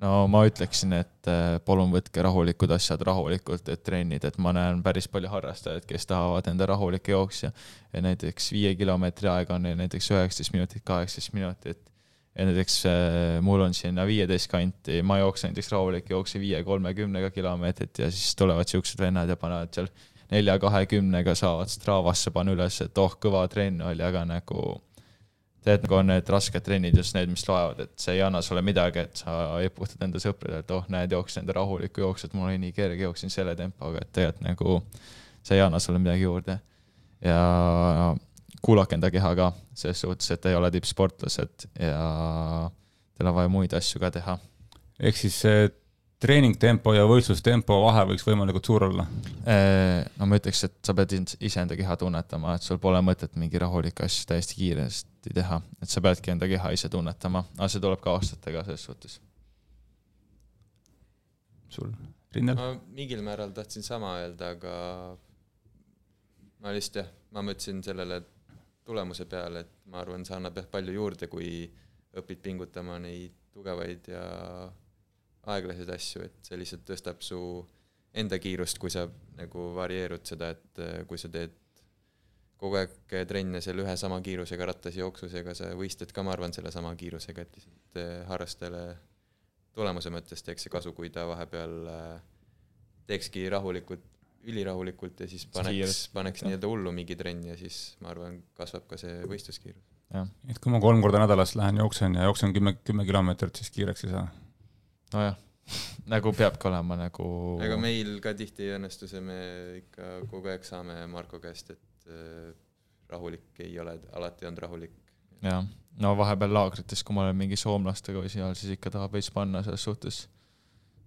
No ma ütleksin, et äh, palun võtke rahulikud asjad rahulikult, et trennid, et ma näen päris palju harrastajaid, kes tahavad enda rahulikke jooksja. ja näiteks viie kilomeetri aeg on neil näiteks üheksateist minutit, kaheksateist minutit. ja näiteks äh, mul on sinna viieteist kanti, ma jooksen näiteks rahulikke jookse viie, kolmekümnega kilomeetrit ja siis tulevad siuksed vennad ja panevad seal nelja kahekümnega saavad Stravasse panna üles, et oh, kõva trenn oli, aga nagu tead, nagu on need rasked trennid just need, mis loevad, et see ei anna sulle midagi, et sa eputad enda sõpradele, et oh, näed, jooksin enda rahulikku jooksu, et mul oli nii kerge, jooksin selle tempoga, et tegelikult nagu see ei anna sulle midagi juurde. ja kuulake enda keha ka, selles suhtes, et ei ole tippsportlased ja teil on vaja muid asju ka teha. ehk siis treeningtempo ja võistlustempo vahe võiks võimalikult suur olla? Äh, no ma ütleks, et sa pead iseenda keha tunnetama, et sul pole mõtet mingi rahulikke asju täiesti kiiresti teha, et sa peadki enda keha ise tunnetama, aga see tuleb ka aastatega selles suhtes. sul, Rinnel? ma mingil määral tahtsin sama öelda, aga ma lihtsalt jah, ma mõtlesin sellele tulemuse peale, et ma arvan, see annab jah palju juurde, kui õpid pingutama neid tugevaid ja aeglaseid asju, et see lihtsalt tõstab su enda kiirust, kui sa nagu varieerud seda, et äh, kui sa teed kogu aeg trenne selle ühe sama kiirusega rattas jooksus, ega sa võistled ka, ma arvan, sellesama kiirusega, et lihtsalt äh, harrastajale tulemuse mõttes teeks see kasu, kui ta vahepeal äh, teekski rahulikult, ülirahulikult ja siis paneks, paneks nii-öelda hullu mingi trenni ja siis ma arvan, kasvab ka see võistluskiirus. et kui ma kolm korda nädalas lähen jooksen ja jooksen kümme, kümme kilomeetrit, siis kiireks ei saa nojah, nagu peabki olema nagu. ega meil ka tihti ei õnnestu see, me ikka kogu aeg saame Marko käest, et äh, rahulik ei ole, alati olnud rahulik. jah, no vahepeal laagrites, kui ma olen mingi soomlastega või seal, siis ikka tahab veits panna selles suhtes.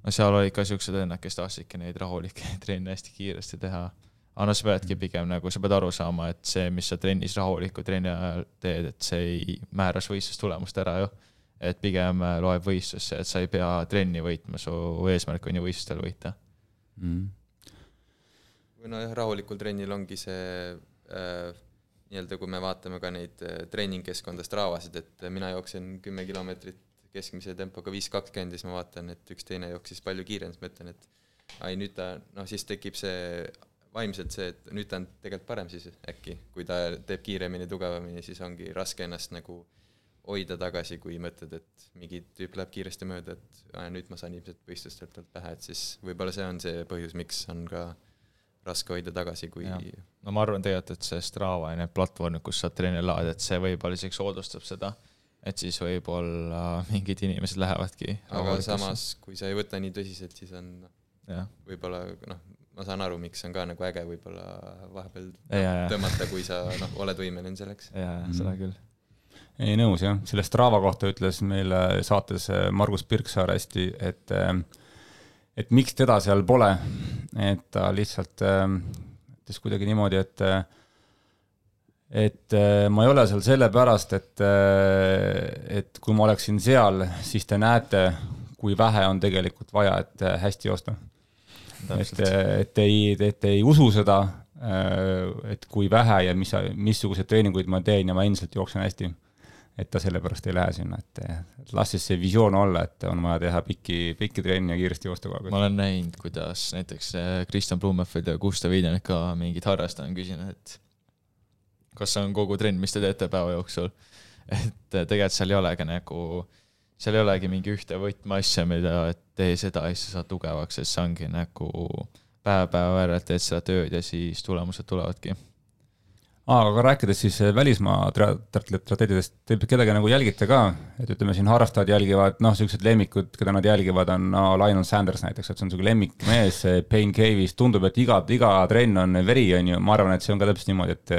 no seal olid ka siuksed vennad, kes tahtsidki neid rahulikke <laughs> trenne hästi kiiresti teha. aga no sa peadki pigem nagu, sa pead aru saama, et see, mis sa trennis rahuliku trenni ajal teed, et see ei määra su võistlustulemust ära ju et pigem äh, loeb võistlus see, et sa ei pea trenni võitma, su eesmärk on ju võistlustel võita. Mm.. või nojah, rahulikul trennil ongi see äh, nii-öelda, kui me vaatame ka neid äh, treeningkeskkonda Stravasid, et mina jooksen kümme kilomeetrit keskmise tempoga viis kakskümmend ja siis ma vaatan, et üks teine jooksis palju kiiremini, siis mõtlen, et ai, nüüd ta, noh, siis tekib see vaimselt see, et nüüd ta on tegelikult parem siis äkki, kui ta teeb kiiremini, tugevamini, siis ongi raske ennast nagu hoida tagasi, kui mõtled, et mingi tüüp läheb kiiresti mööda, et aa, nüüd ma saan ilmselt võistlustelt pähe, et siis võib-olla see on see põhjus, miks on ka raske hoida tagasi, kui ja. no ma arvan tegelikult, et see Strava ja need platvormid, kus saad treeneri laadida, et see võib-olla isegi soodustab seda, et siis võib-olla mingid inimesed lähevadki aga samas, kui sa ei võta nii tõsiselt, siis on noh, võib-olla noh, ma saan aru, miks on ka nagu äge võib-olla vahepeal ja, tõmmata, kui sa noh, oled võimeline selleks. jaa, seda küll ei nõus jah, selle Strava kohta ütles meile saates äh, Margus Pirksaar hästi, et äh, et miks teda seal pole, et ta lihtsalt äh, ütles kuidagi niimoodi, et et ma ei ole seal sellepärast, et, et kui ma oleksin seal, siis te näete, kui vähe on tegelikult vaja, et hästi joosta. et, et ei, et ei usu seda, et kui vähe ja mis, missuguseid treeninguid ma teen ja ma endiselt jooksen hästi et ta sellepärast ei lähe sinna, et las siis see visioon olla, et on vaja teha pikki, pikki trenni ja kiiresti joosta kogu aeg. ma olen näinud, kuidas näiteks Kristjan Blumefeld ja Gustav Viidenik ka mingid harrastajad on küsinud, et kas see on kogu trenn, mis te teete päeva jooksul. et tegelikult seal ei olegi nagu, seal ei olegi mingi ühte võtmeasja, mida, tee seda ja siis sa saad tugevaks, et see ongi nagu päev päeva järelt teed seda tööd ja siis tulemused tulevadki aga rääkides siis eh, välismaa triatleetidest, te kedagi nagu jälgite ka, et ütleme siin harrastajad jälgivad, noh, niisugused lemmikud, keda nad jälgivad, on no Lionel Sanders näiteks, et see on niisugune lemmikmees, Payne Cave'is, tundub, et iga, iga trenn on veri, on ju, ma arvan, et see on ka täpselt niimoodi, et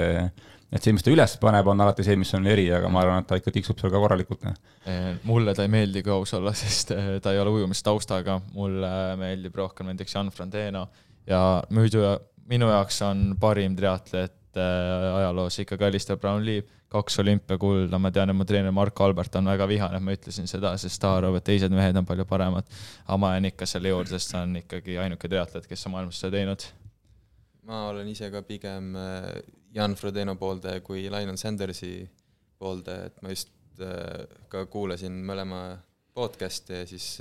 et see, mis ta üles paneb, on alati see, mis on veri, aga ma arvan, et ta ikka tiksub seal ka korralikult. Eh, mulle ta ei meeldi, kui aus olla, <laughs> sest eh, ta ei ole ujumistaustaga, mulle meeldib rohkem näiteks Jan Frodeno ja muidu minu jaoks on parim triatleet Äh, ajaloos ikkagi Alistair Brownlee, kaks olümpiakulda, ma tean, et mu treener Marko Albert on väga vihane, et ma ütlesin seda, sest ta arvab, et teised mehed on palju paremad. aga ma jään ikka selle juurde, sest ta on ikkagi ainuke triatlet, kes on maailmas seda teinud. ma olen ise ka pigem äh, Jan Frodeno pooldaja kui Lionel Sandersi pooldaja, et ma just äh, ka kuulasin mõlema podcast'e ja siis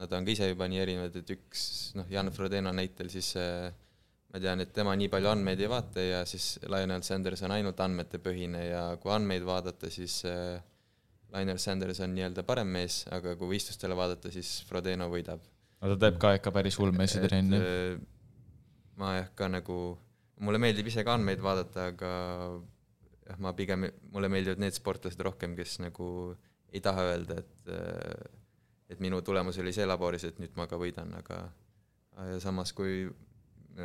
nad on ka ise juba nii erinevad, et üks noh, Jan Frodeno näitel siis äh, ma tean, et tema nii palju andmeid ei vaata ja siis Lionel Sanders on ainult andmetepõhine ja kui andmeid vaadata, siis äh, Lionel Sanders on nii-öelda parem mees, aga kui võistlustele vaadata, siis Frodeno võidab. no ta teeb ka ikka päris ulmeisi trenni. Äh, ma jah, ka nagu, mulle meeldib ise ka andmeid vaadata, aga jah, ma pigem, mulle meeldivad need sportlased rohkem, kes nagu ei taha öelda, et äh, et minu tulemus oli see laboris, et nüüd ma ka võidan, aga ja samas, kui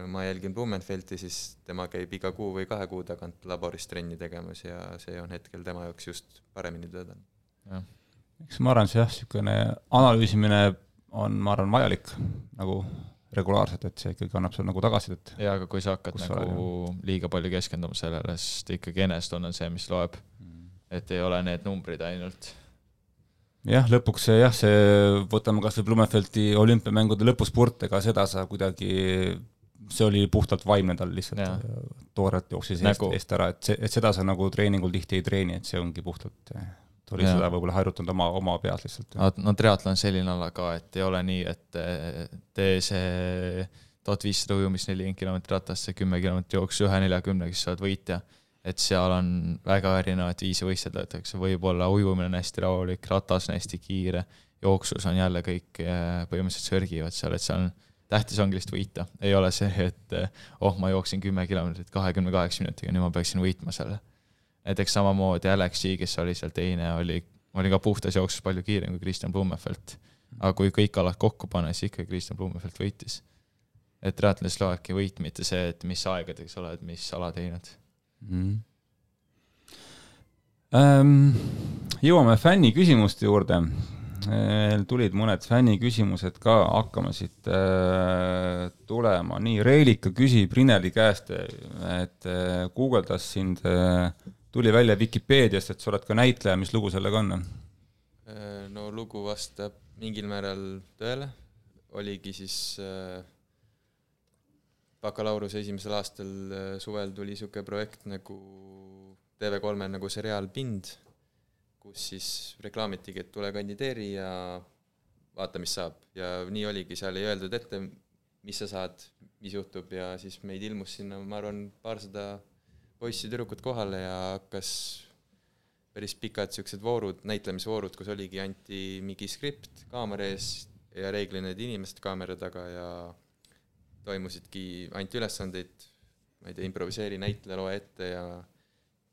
ma jälgin Blumenfeldti, siis tema käib iga kuu või kahe kuu tagant laboris trenni tegemas ja see on hetkel tema jaoks just paremini töötanud. eks ma arvan, see jah, niisugune analüüsimine on, ma arvan, vajalik nagu regulaarselt, et see ikkagi annab sulle nagu tagasisidet. jaa, aga kui sa hakkad nagu sa liiga palju keskenduma sellele, sest ikkagi enesetunne on see, mis loeb. Mm.. et ei ole need numbrid ainult. Jah, lõpuks jah, see, võtame kas või Blumenfeldti olümpiamängude lõpuspurt, ega seda sa kuidagi see oli puhtalt vaimne tal lihtsalt, toorelt jooksis nagu... eest, eest ära, et see, et seda sa nagu treeningul tihti ei treeni, et see ongi puhtalt, ta oli ja. seda võib-olla harjutanud oma, oma peas lihtsalt. no triatlon on selline ala ka, et ei ole nii, et tee see tuhat viissada ujumist, nelikümmend kilomeetrit ratasse, kümme kilomeetrit jooksu, ühe neljakümnega, siis sa oled võitja. et seal on väga erinevaid viise võistelda, et võib-olla ujumine on hästi rahulik, ratas on hästi kiire, jooksus on jälle kõik eh, põhimõtteliselt sörgivad seal, et seal on tähtis ongi lihtsalt võita, ei ole see, et eh, oh, ma jooksin kümme kilomeetrit kahekümne kaheksa minutiga, nüüd ma peaksin võitma selle. näiteks samamoodi Alex G, kes oli seal teine, oli, oli ka puhtas jooksus palju kiirem kui Kristjan Blumefeld. aga kui kõik alad kokku panna, siis ikkagi Kristjan Blumefeld võitis. et triatlonis loebki võit, mitte see, et mis aegadega sa oled, mis ala teinud mm.. Um, jõuame fänni küsimuste juurde tulid mõned fänniküsimused ka, hakkama siit äh, tulema. nii, Reelika küsib Rineli käest, et äh, guugeldas sind äh,, tuli välja Vikipeediast, et sa oled ka näitleja, mis lugu sellega on? Äh, no lugu vastab mingil määral tõele, oligi siis äh, bakalaureuse esimesel aastal äh, suvel tuli niisugune projekt nagu TV3-e nagu seriaal Pind kus siis reklaamitigi, et tule kandideeri ja vaata, mis saab. ja nii oligi, seal ei öeldud ette, mis sa saad, mis juhtub ja siis meid ilmus sinna, ma arvan, paarsada poissi-tüdrukut kohale ja hakkas päris pikad siuksed voorud, näitlemisvoorud, kus oligi, anti mingi skript kaamera ees ja reeglina olid inimesed kaamera taga ja toimusidki, anti ülesandeid, ma ei tea, improviseeri, näitleja, loe ette ja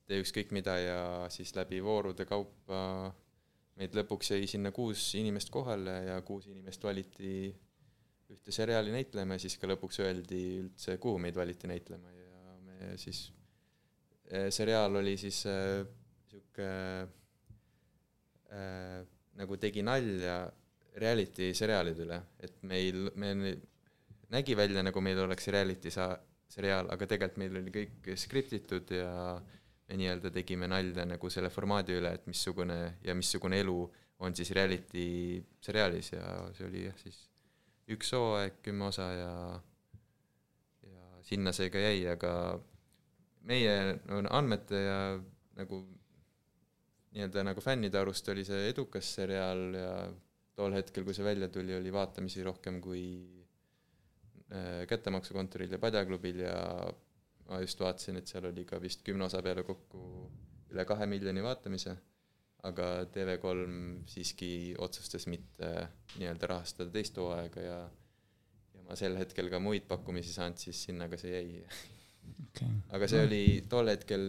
tee ükskõik mida ja siis läbi voorude kaupa meid lõpuks jäi sinna kuus inimest kohale ja kuus inimest valiti ühte seriaali näitlema ja siis ka lõpuks öeldi üldse, kuhu meid valiti näitlema. Ja me siis, eh, seriaal oli siis äh, sihuke äh, nagu tegi nalja reality seriaalide üle, et meil, me nägi välja, nagu meil oleks reality sa-, seriaal, aga tegelikult meil oli kõik skriptitud ja me nii-öelda tegime nalja nagu selle formaadi üle, et missugune ja missugune elu on siis reality seriaalis ja see oli jah, siis üks hooaeg, kümme osa ja ja sinna see ka jäi, aga meie no, andmete ja nagu nii-öelda nagu fännide arust oli see edukas seriaal ja tol hetkel, kui see välja tuli, oli vaatamisi rohkem kui äh, kättemaksukontoril ja Padjaklubil ja ma just vaatasin, et seal oli ka vist kümne osa peale kokku üle kahe miljoni vaatamise, aga TV3 siiski otsustas mitte nii-öelda rahastada teist hooaega ja ja ma sel hetkel ka muid pakkumisi saanud, siis sinna ka see jäi. Okay.. aga see oli tol hetkel,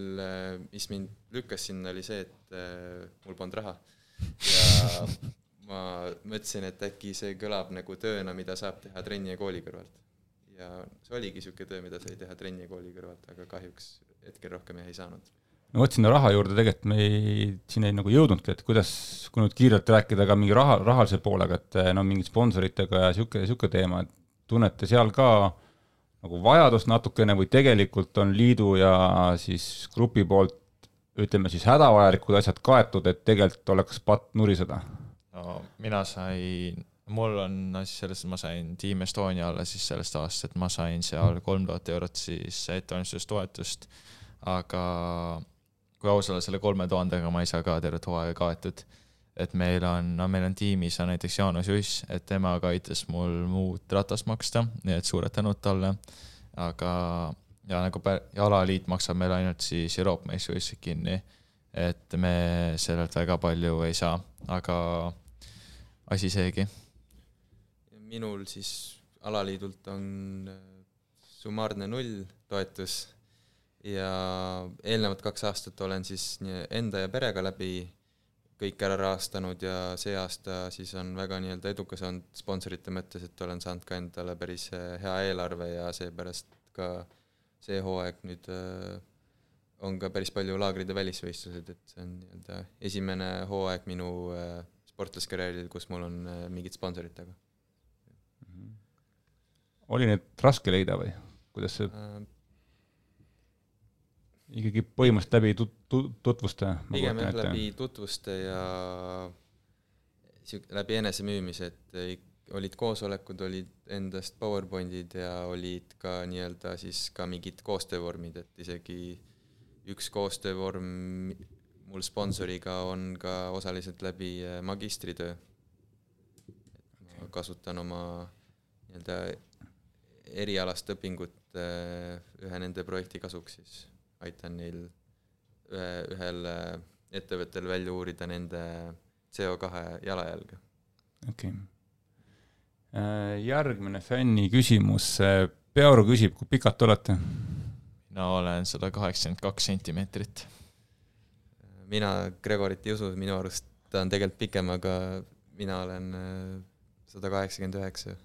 mis mind lükkas sinna, oli see, et äh, mul polnud raha. Ja ma mõtlesin, et äkki see kõlab nagu tööna, mida saab teha trenni ja kooli kõrvalt. Ja see oligi niisugune töö, mida sai teha trenni ja kooli kõrvalt, aga kahjuks hetkel rohkem jah ei saanud no vot, sinna raha juurde tegelikult me ei, siin ei nagu jõudnudki, et kuidas, kui nüüd kiirelt rääkida ka mingi raha, rahalise poolega, et no mingi sponsoritega ja niisugune, niisugune teema, et tunnete seal ka nagu vajadust natukene või tegelikult on liidu ja siis grupi poolt ütleme siis hädavajalikud asjad kaetud, et tegelikult oleks patt nuriseda? no mina sain, mul on asi selles, et ma sain Team Estonia alla siis sellest aastast, et ma sain seal kolm tuhat eurot siis ettevalmistustoetust, aga kui aus olla, selle kolme tuhandega ma ei saa ka tervet hooaega kaetud et meil on, no meil on tiimis on näiteks Jaanus Juss, et temaga aitas mul muud ratast maksta, nii et suured tänud talle. aga, ja nagu pä-, ja alaliit maksab meil ainult siis Euroopa meistrivõistlused kinni. et me sellelt väga palju ei saa, aga asi seegi. Minul siis alaliidult on äh, summaarne null toetus ja eelnevad kaks aastat olen siis enda ja perega läbi kõik ära rahastanud ja see aasta siis on väga nii-öelda edukas olnud sponsorite mõttes, et olen saanud ka endale päris äh, hea eelarve ja seepärast ka see hooaeg nüüd äh, on ka päris palju laagrid ja välisvõistlused, et see on nii-öelda esimene hooaeg minu sportlaskarjääril, kus mul on mingid sponsorid taga. Oli neid raske leida või kuidas see ikkagi põhimõtteliselt läbi tut-, tut-, tutvuste? pigem jah, läbi tutvuste ja sihuke, läbi enesemüümise, et olid koosolekud, olid endast PowerPointid ja olid ka nii-öelda siis ka mingid koostöövormid, et isegi üks koostöövorm mul sponsoriga on ka osaliselt läbi äh, magistritöö. ma kasutan oma nii-öelda erialast õpingut äh, ühe nende projekti kasuks siis aitan neil ühe, ühel äh, ettevõttel välja uurida nende CO2 jalajälge. okei okay.. Äh, järgmine fänni küsimus, Pearu küsib, kui pikad te olete? mina olen sada kaheksakümmend kaks sentimeetrit. mina Gregorit ei usu, minu arust ta on tegelikult pikem, aga mina olen sada kaheksakümmend üheksa.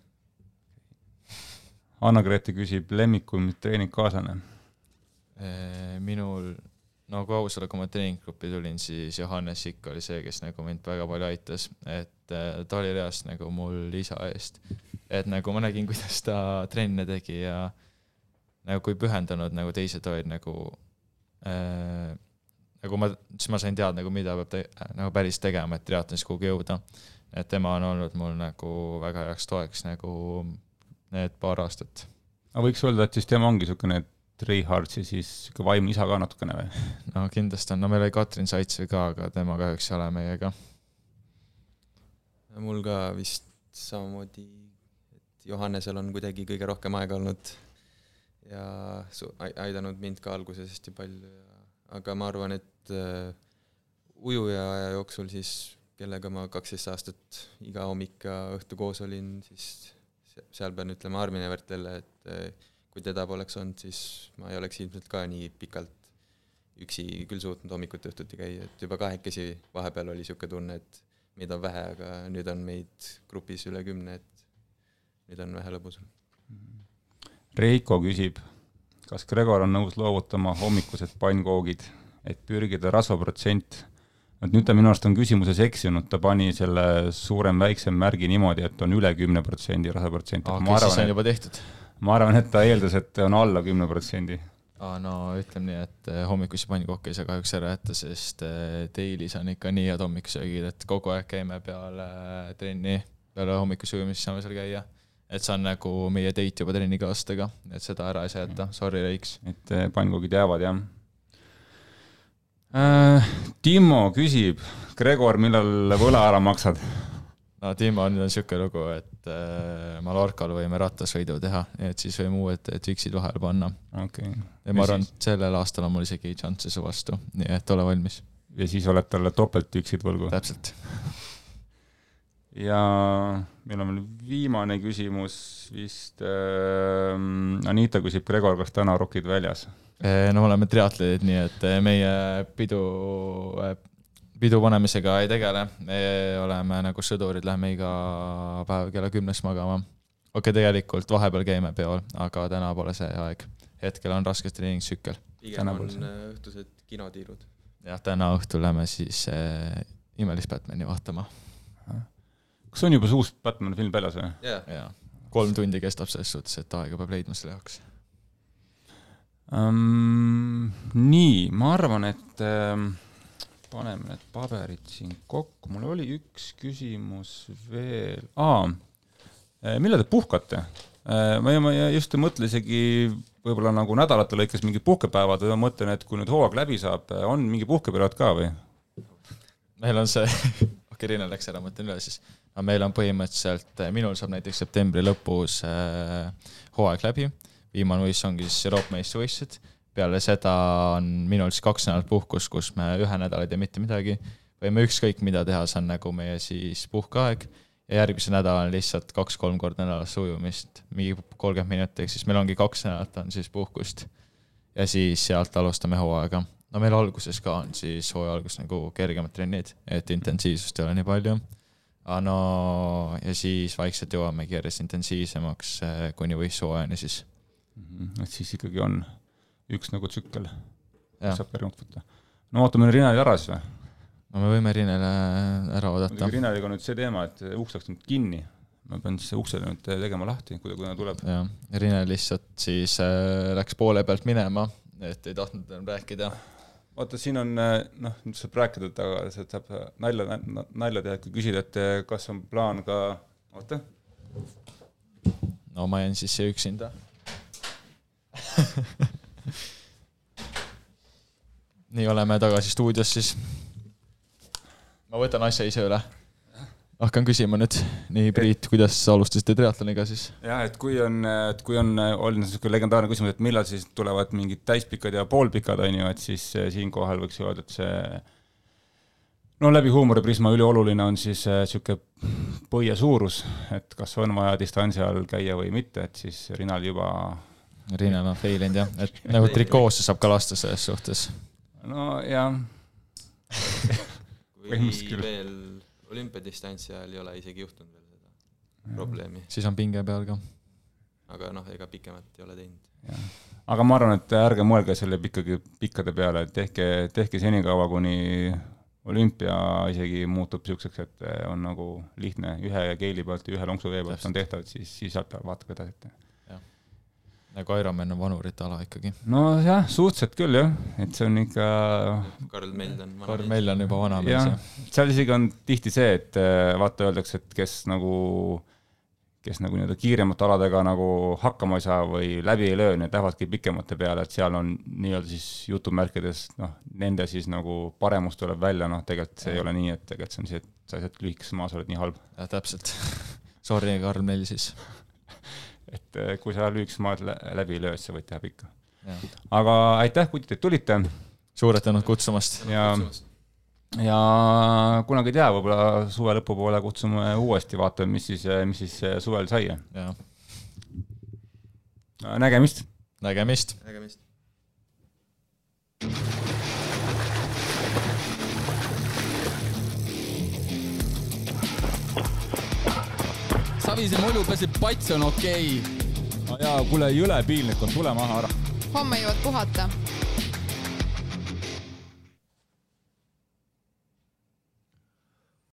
Anna-Grete küsib lemmikum treeningkaaslane minul, no kui aus olla, kui ma treeninggruppi tulin, siis Johannes Sikk oli see, kes nagu mind väga palju aitas, et äh, ta oli reaalselt nagu mul isa eest. et nagu ma nägin, <laughs> kuidas ta trenne tegi ja nagu kui pühendunud nagu teised olid nagu äh, nagu ma, siis ma sain teada nagu mida peab te, nagu päris tegema, et triatlonis kuhugi jõuda. et tema on olnud mul nagu väga heaks toeks nagu need paar aastat. aga võiks öelda, et siis tema ongi niisugune Reihards ja siis sihuke vaimne isa ka natukene või? no kindlasti on, no meil oli Katrin Saitsvi ka, aga tema kahjuks ei ole meiega. mul ka vist samamoodi, et Johannesel on kuidagi kõige rohkem aega olnud ja su-, aidanud mind ka alguses hästi palju ja aga ma arvan, et uh, ujuja aja jooksul siis, kellega ma kaksteist aastat iga hommik ja õhtu koos olin, siis seal pean ütlema Armin Evertile, et eh, kui teda poleks olnud, siis ma ei oleks ilmselt ka nii pikalt üksi küll suutnud hommikuti õhtuti käia, et juba kahekesi vahepeal oli niisugune tunne, et meid on vähe, aga nüüd on meid grupis üle kümne, et nüüd on vähe lõbusam. Reiko küsib, kas Gregor on nõus loovutama hommikused pannkoogid, et pürgida rasvaprotsent et nüüd ta minu arust on küsimuses eksinud, ta pani selle suurem-väiksem märgi niimoodi, et on üle kümne protsendi rasvaprotsent. okei, siis on juba tehtud. ma arvan, et ta eeldas, et on alla kümne protsendi. aa, no ütleme nii, et eh, hommikusi pannkooke ei saa kahjuks ära jätta, sest Daily's eh, on ikka nii head hommikusöögid, et kogu aeg käime peale trenni, peale hommikuse ujumist saame seal käia et see on nagu meie date juba trennikaaslastega, et seda ära ei saa jätta, sorry, Reiks. et eh, pannkoogid jäävad, jah. Timo küsib, Gregor, millal võla ära maksad? no Timo, nüüd on niisugune lugu, et äh, Mallorcal võime rattasõidu teha, et siis võime uued tüksid vahele panna. okei okay.. ja ma arvan, et sellel aastal on mul isegi šansse su vastu, nii et ole valmis. ja siis oled talle topelttüksid võlgu? täpselt ja meil on veel viimane küsimus vist äh,, Anita küsib, Gregor, kas täna rokid väljas? no me oleme triatleedid, nii et eh, meie pidu, eh, pidu panemisega ei tegele, me oleme nagu sõdurid, lähme iga päev kella kümnest magama. okei okay,, tegelikult vahepeal käime peol, aga täna pole see aeg. hetkel on raskes treeningtsükkel. pigem on õhtused kinotiirud. jah, täna õhtul lähme siis äh, Imelist Batmani vaatama. Kas on juba see uus Batman film väljas või? jaa. kolm tundi kestab selles suhtes, et aega peab leidma selle jaoks um,? nii, ma arvan, et ähm, paneme need paberid siin kokku, mul oli üks küsimus veel, aa, äh, millal te puhkate äh,? ma, ma just ei mõtle isegi võib-olla nagu nädalate lõikes mingid puhkepäevad või ma mõtlen, et kui nüüd hooaeg läbi saab, on mingi puhkeperiood ka või? meil on see <laughs> okei okay,, Riina läks ära, ma ütlen üle siis. No meil on põhimõtteliselt, minul saab näiteks septembri lõpus äh, hooaeg läbi. Viimane võistlus ongi siis Euroopa meistrivõistlused, peale seda on minul siis kaks nädalat puhkust, kus me ühe nädala ei tee mitte midagi, võime ükskõik mida teha, see on nagu meie siis puhkeaeg, ja järgmisel nädalal on lihtsalt kaks-kolm korda nädalas ujumist, mingi kolmkümmend minutit, ehk siis meil ongi kaks nädalat on siis puhkust. ja siis sealt alustame hooaega. no meil alguses ka on siis hooaja alguses nagu kergemad trennid, et intensiivsust ei ole nii palju aga no ja siis vaikselt jõuamegi järjest intensiivsemaks eh, kuni võistluse siis Mhm, et siis ikkagi on üks nagu tsükkel, saab kergemalt võtta. no ootame Rinali ära siis või? no me võime Rinele ära oodata. Rinaliga on nüüd see teema, et uks läks nüüd kinni, ma pean siis ukse nüüd tegema lahti, kui ta, kui ta tuleb. jah, Rine lihtsalt siis äh, läks poole pealt minema, et ei tahtnud enam rääkida. Vaata, siin on äh, noh, saab rääkida, et aga sealt saab nalja, nalja teha, kui küsida, et äh, kas on plaan ka, oota. no ma jään siis siia üksinda <laughs> nii, oleme tagasi stuudios siis. ma võtan asja ise üle. Hakkan küsima nüüd. nii, Priit, kuidas sa alustasite triatloniga siis? jah, et kui on, et kui on olnud niisugune legendaarne küsimus, et millal siis tulevad mingid täispikad ja poolpikad, on ju, et siis eh, siinkohal võiks ju öelda, et see no läbi huumoriprisma ülioluline on siis niisugune äh, põie suurus, et kas on vaja distantsi all käia või mitte, et siis Rinal juba Riinal on fail inud jah, et nagu trikoosse saab ka lasta selles suhtes. nojah kui <laughs> veel olümpiadistantsi ajal ei ole isegi juhtunud veel seda ja. probleemi. siis on pinge peal ka. aga noh, ega pikemat ei ole teinud. aga ma arvan, et ärge mõelge selle ikkagi pikkade peale, et tehke, tehke senikaua, kuni olümpia isegi muutub niisuguseks, et on nagu lihtne ühe keili pealt ja ühe lonksu vee pealt on tehtav, siis, siis sealt vaadake edasi, et nagu Ironman on vanurite ala ikkagi. nojah, suhteliselt küll jah, et see on ikka Karl Meld on vana Karl Meld on juba vana mees jah. seal isegi on tihti see, et äh, vaata, öeldakse, et kes nagu, kes nagu nii-öelda kiiremate aladega nagu hakkama ei saa või läbi ei löö, need lähevadki pikemate peale, et seal on nii-öelda siis jutumärkides noh, nende siis nagu paremus tuleb välja, noh, tegelikult see ja. ei ole nii, et tegelikult see on see, et sa lihtsalt lühikeses maas oled nii halb. jah, täpselt <laughs> Sorry, Karl Mell siis et eh, kui sa lühikest maad läbi ei löö, siis sa võid teha pikka. aga aitäh, kutid, et tulite. suured tänud kutsumast. ja ja kunagi ei tea, võib-olla suve lõpupoole kutsume uuesti, vaatame, mis siis, mis siis suvel sai. nägemist. nägemist. nägemist. Savise mulju peseb, pats on okei okay. no jaa, kuule, jõle piinlik on, tule maha ära. homme jõuad puhata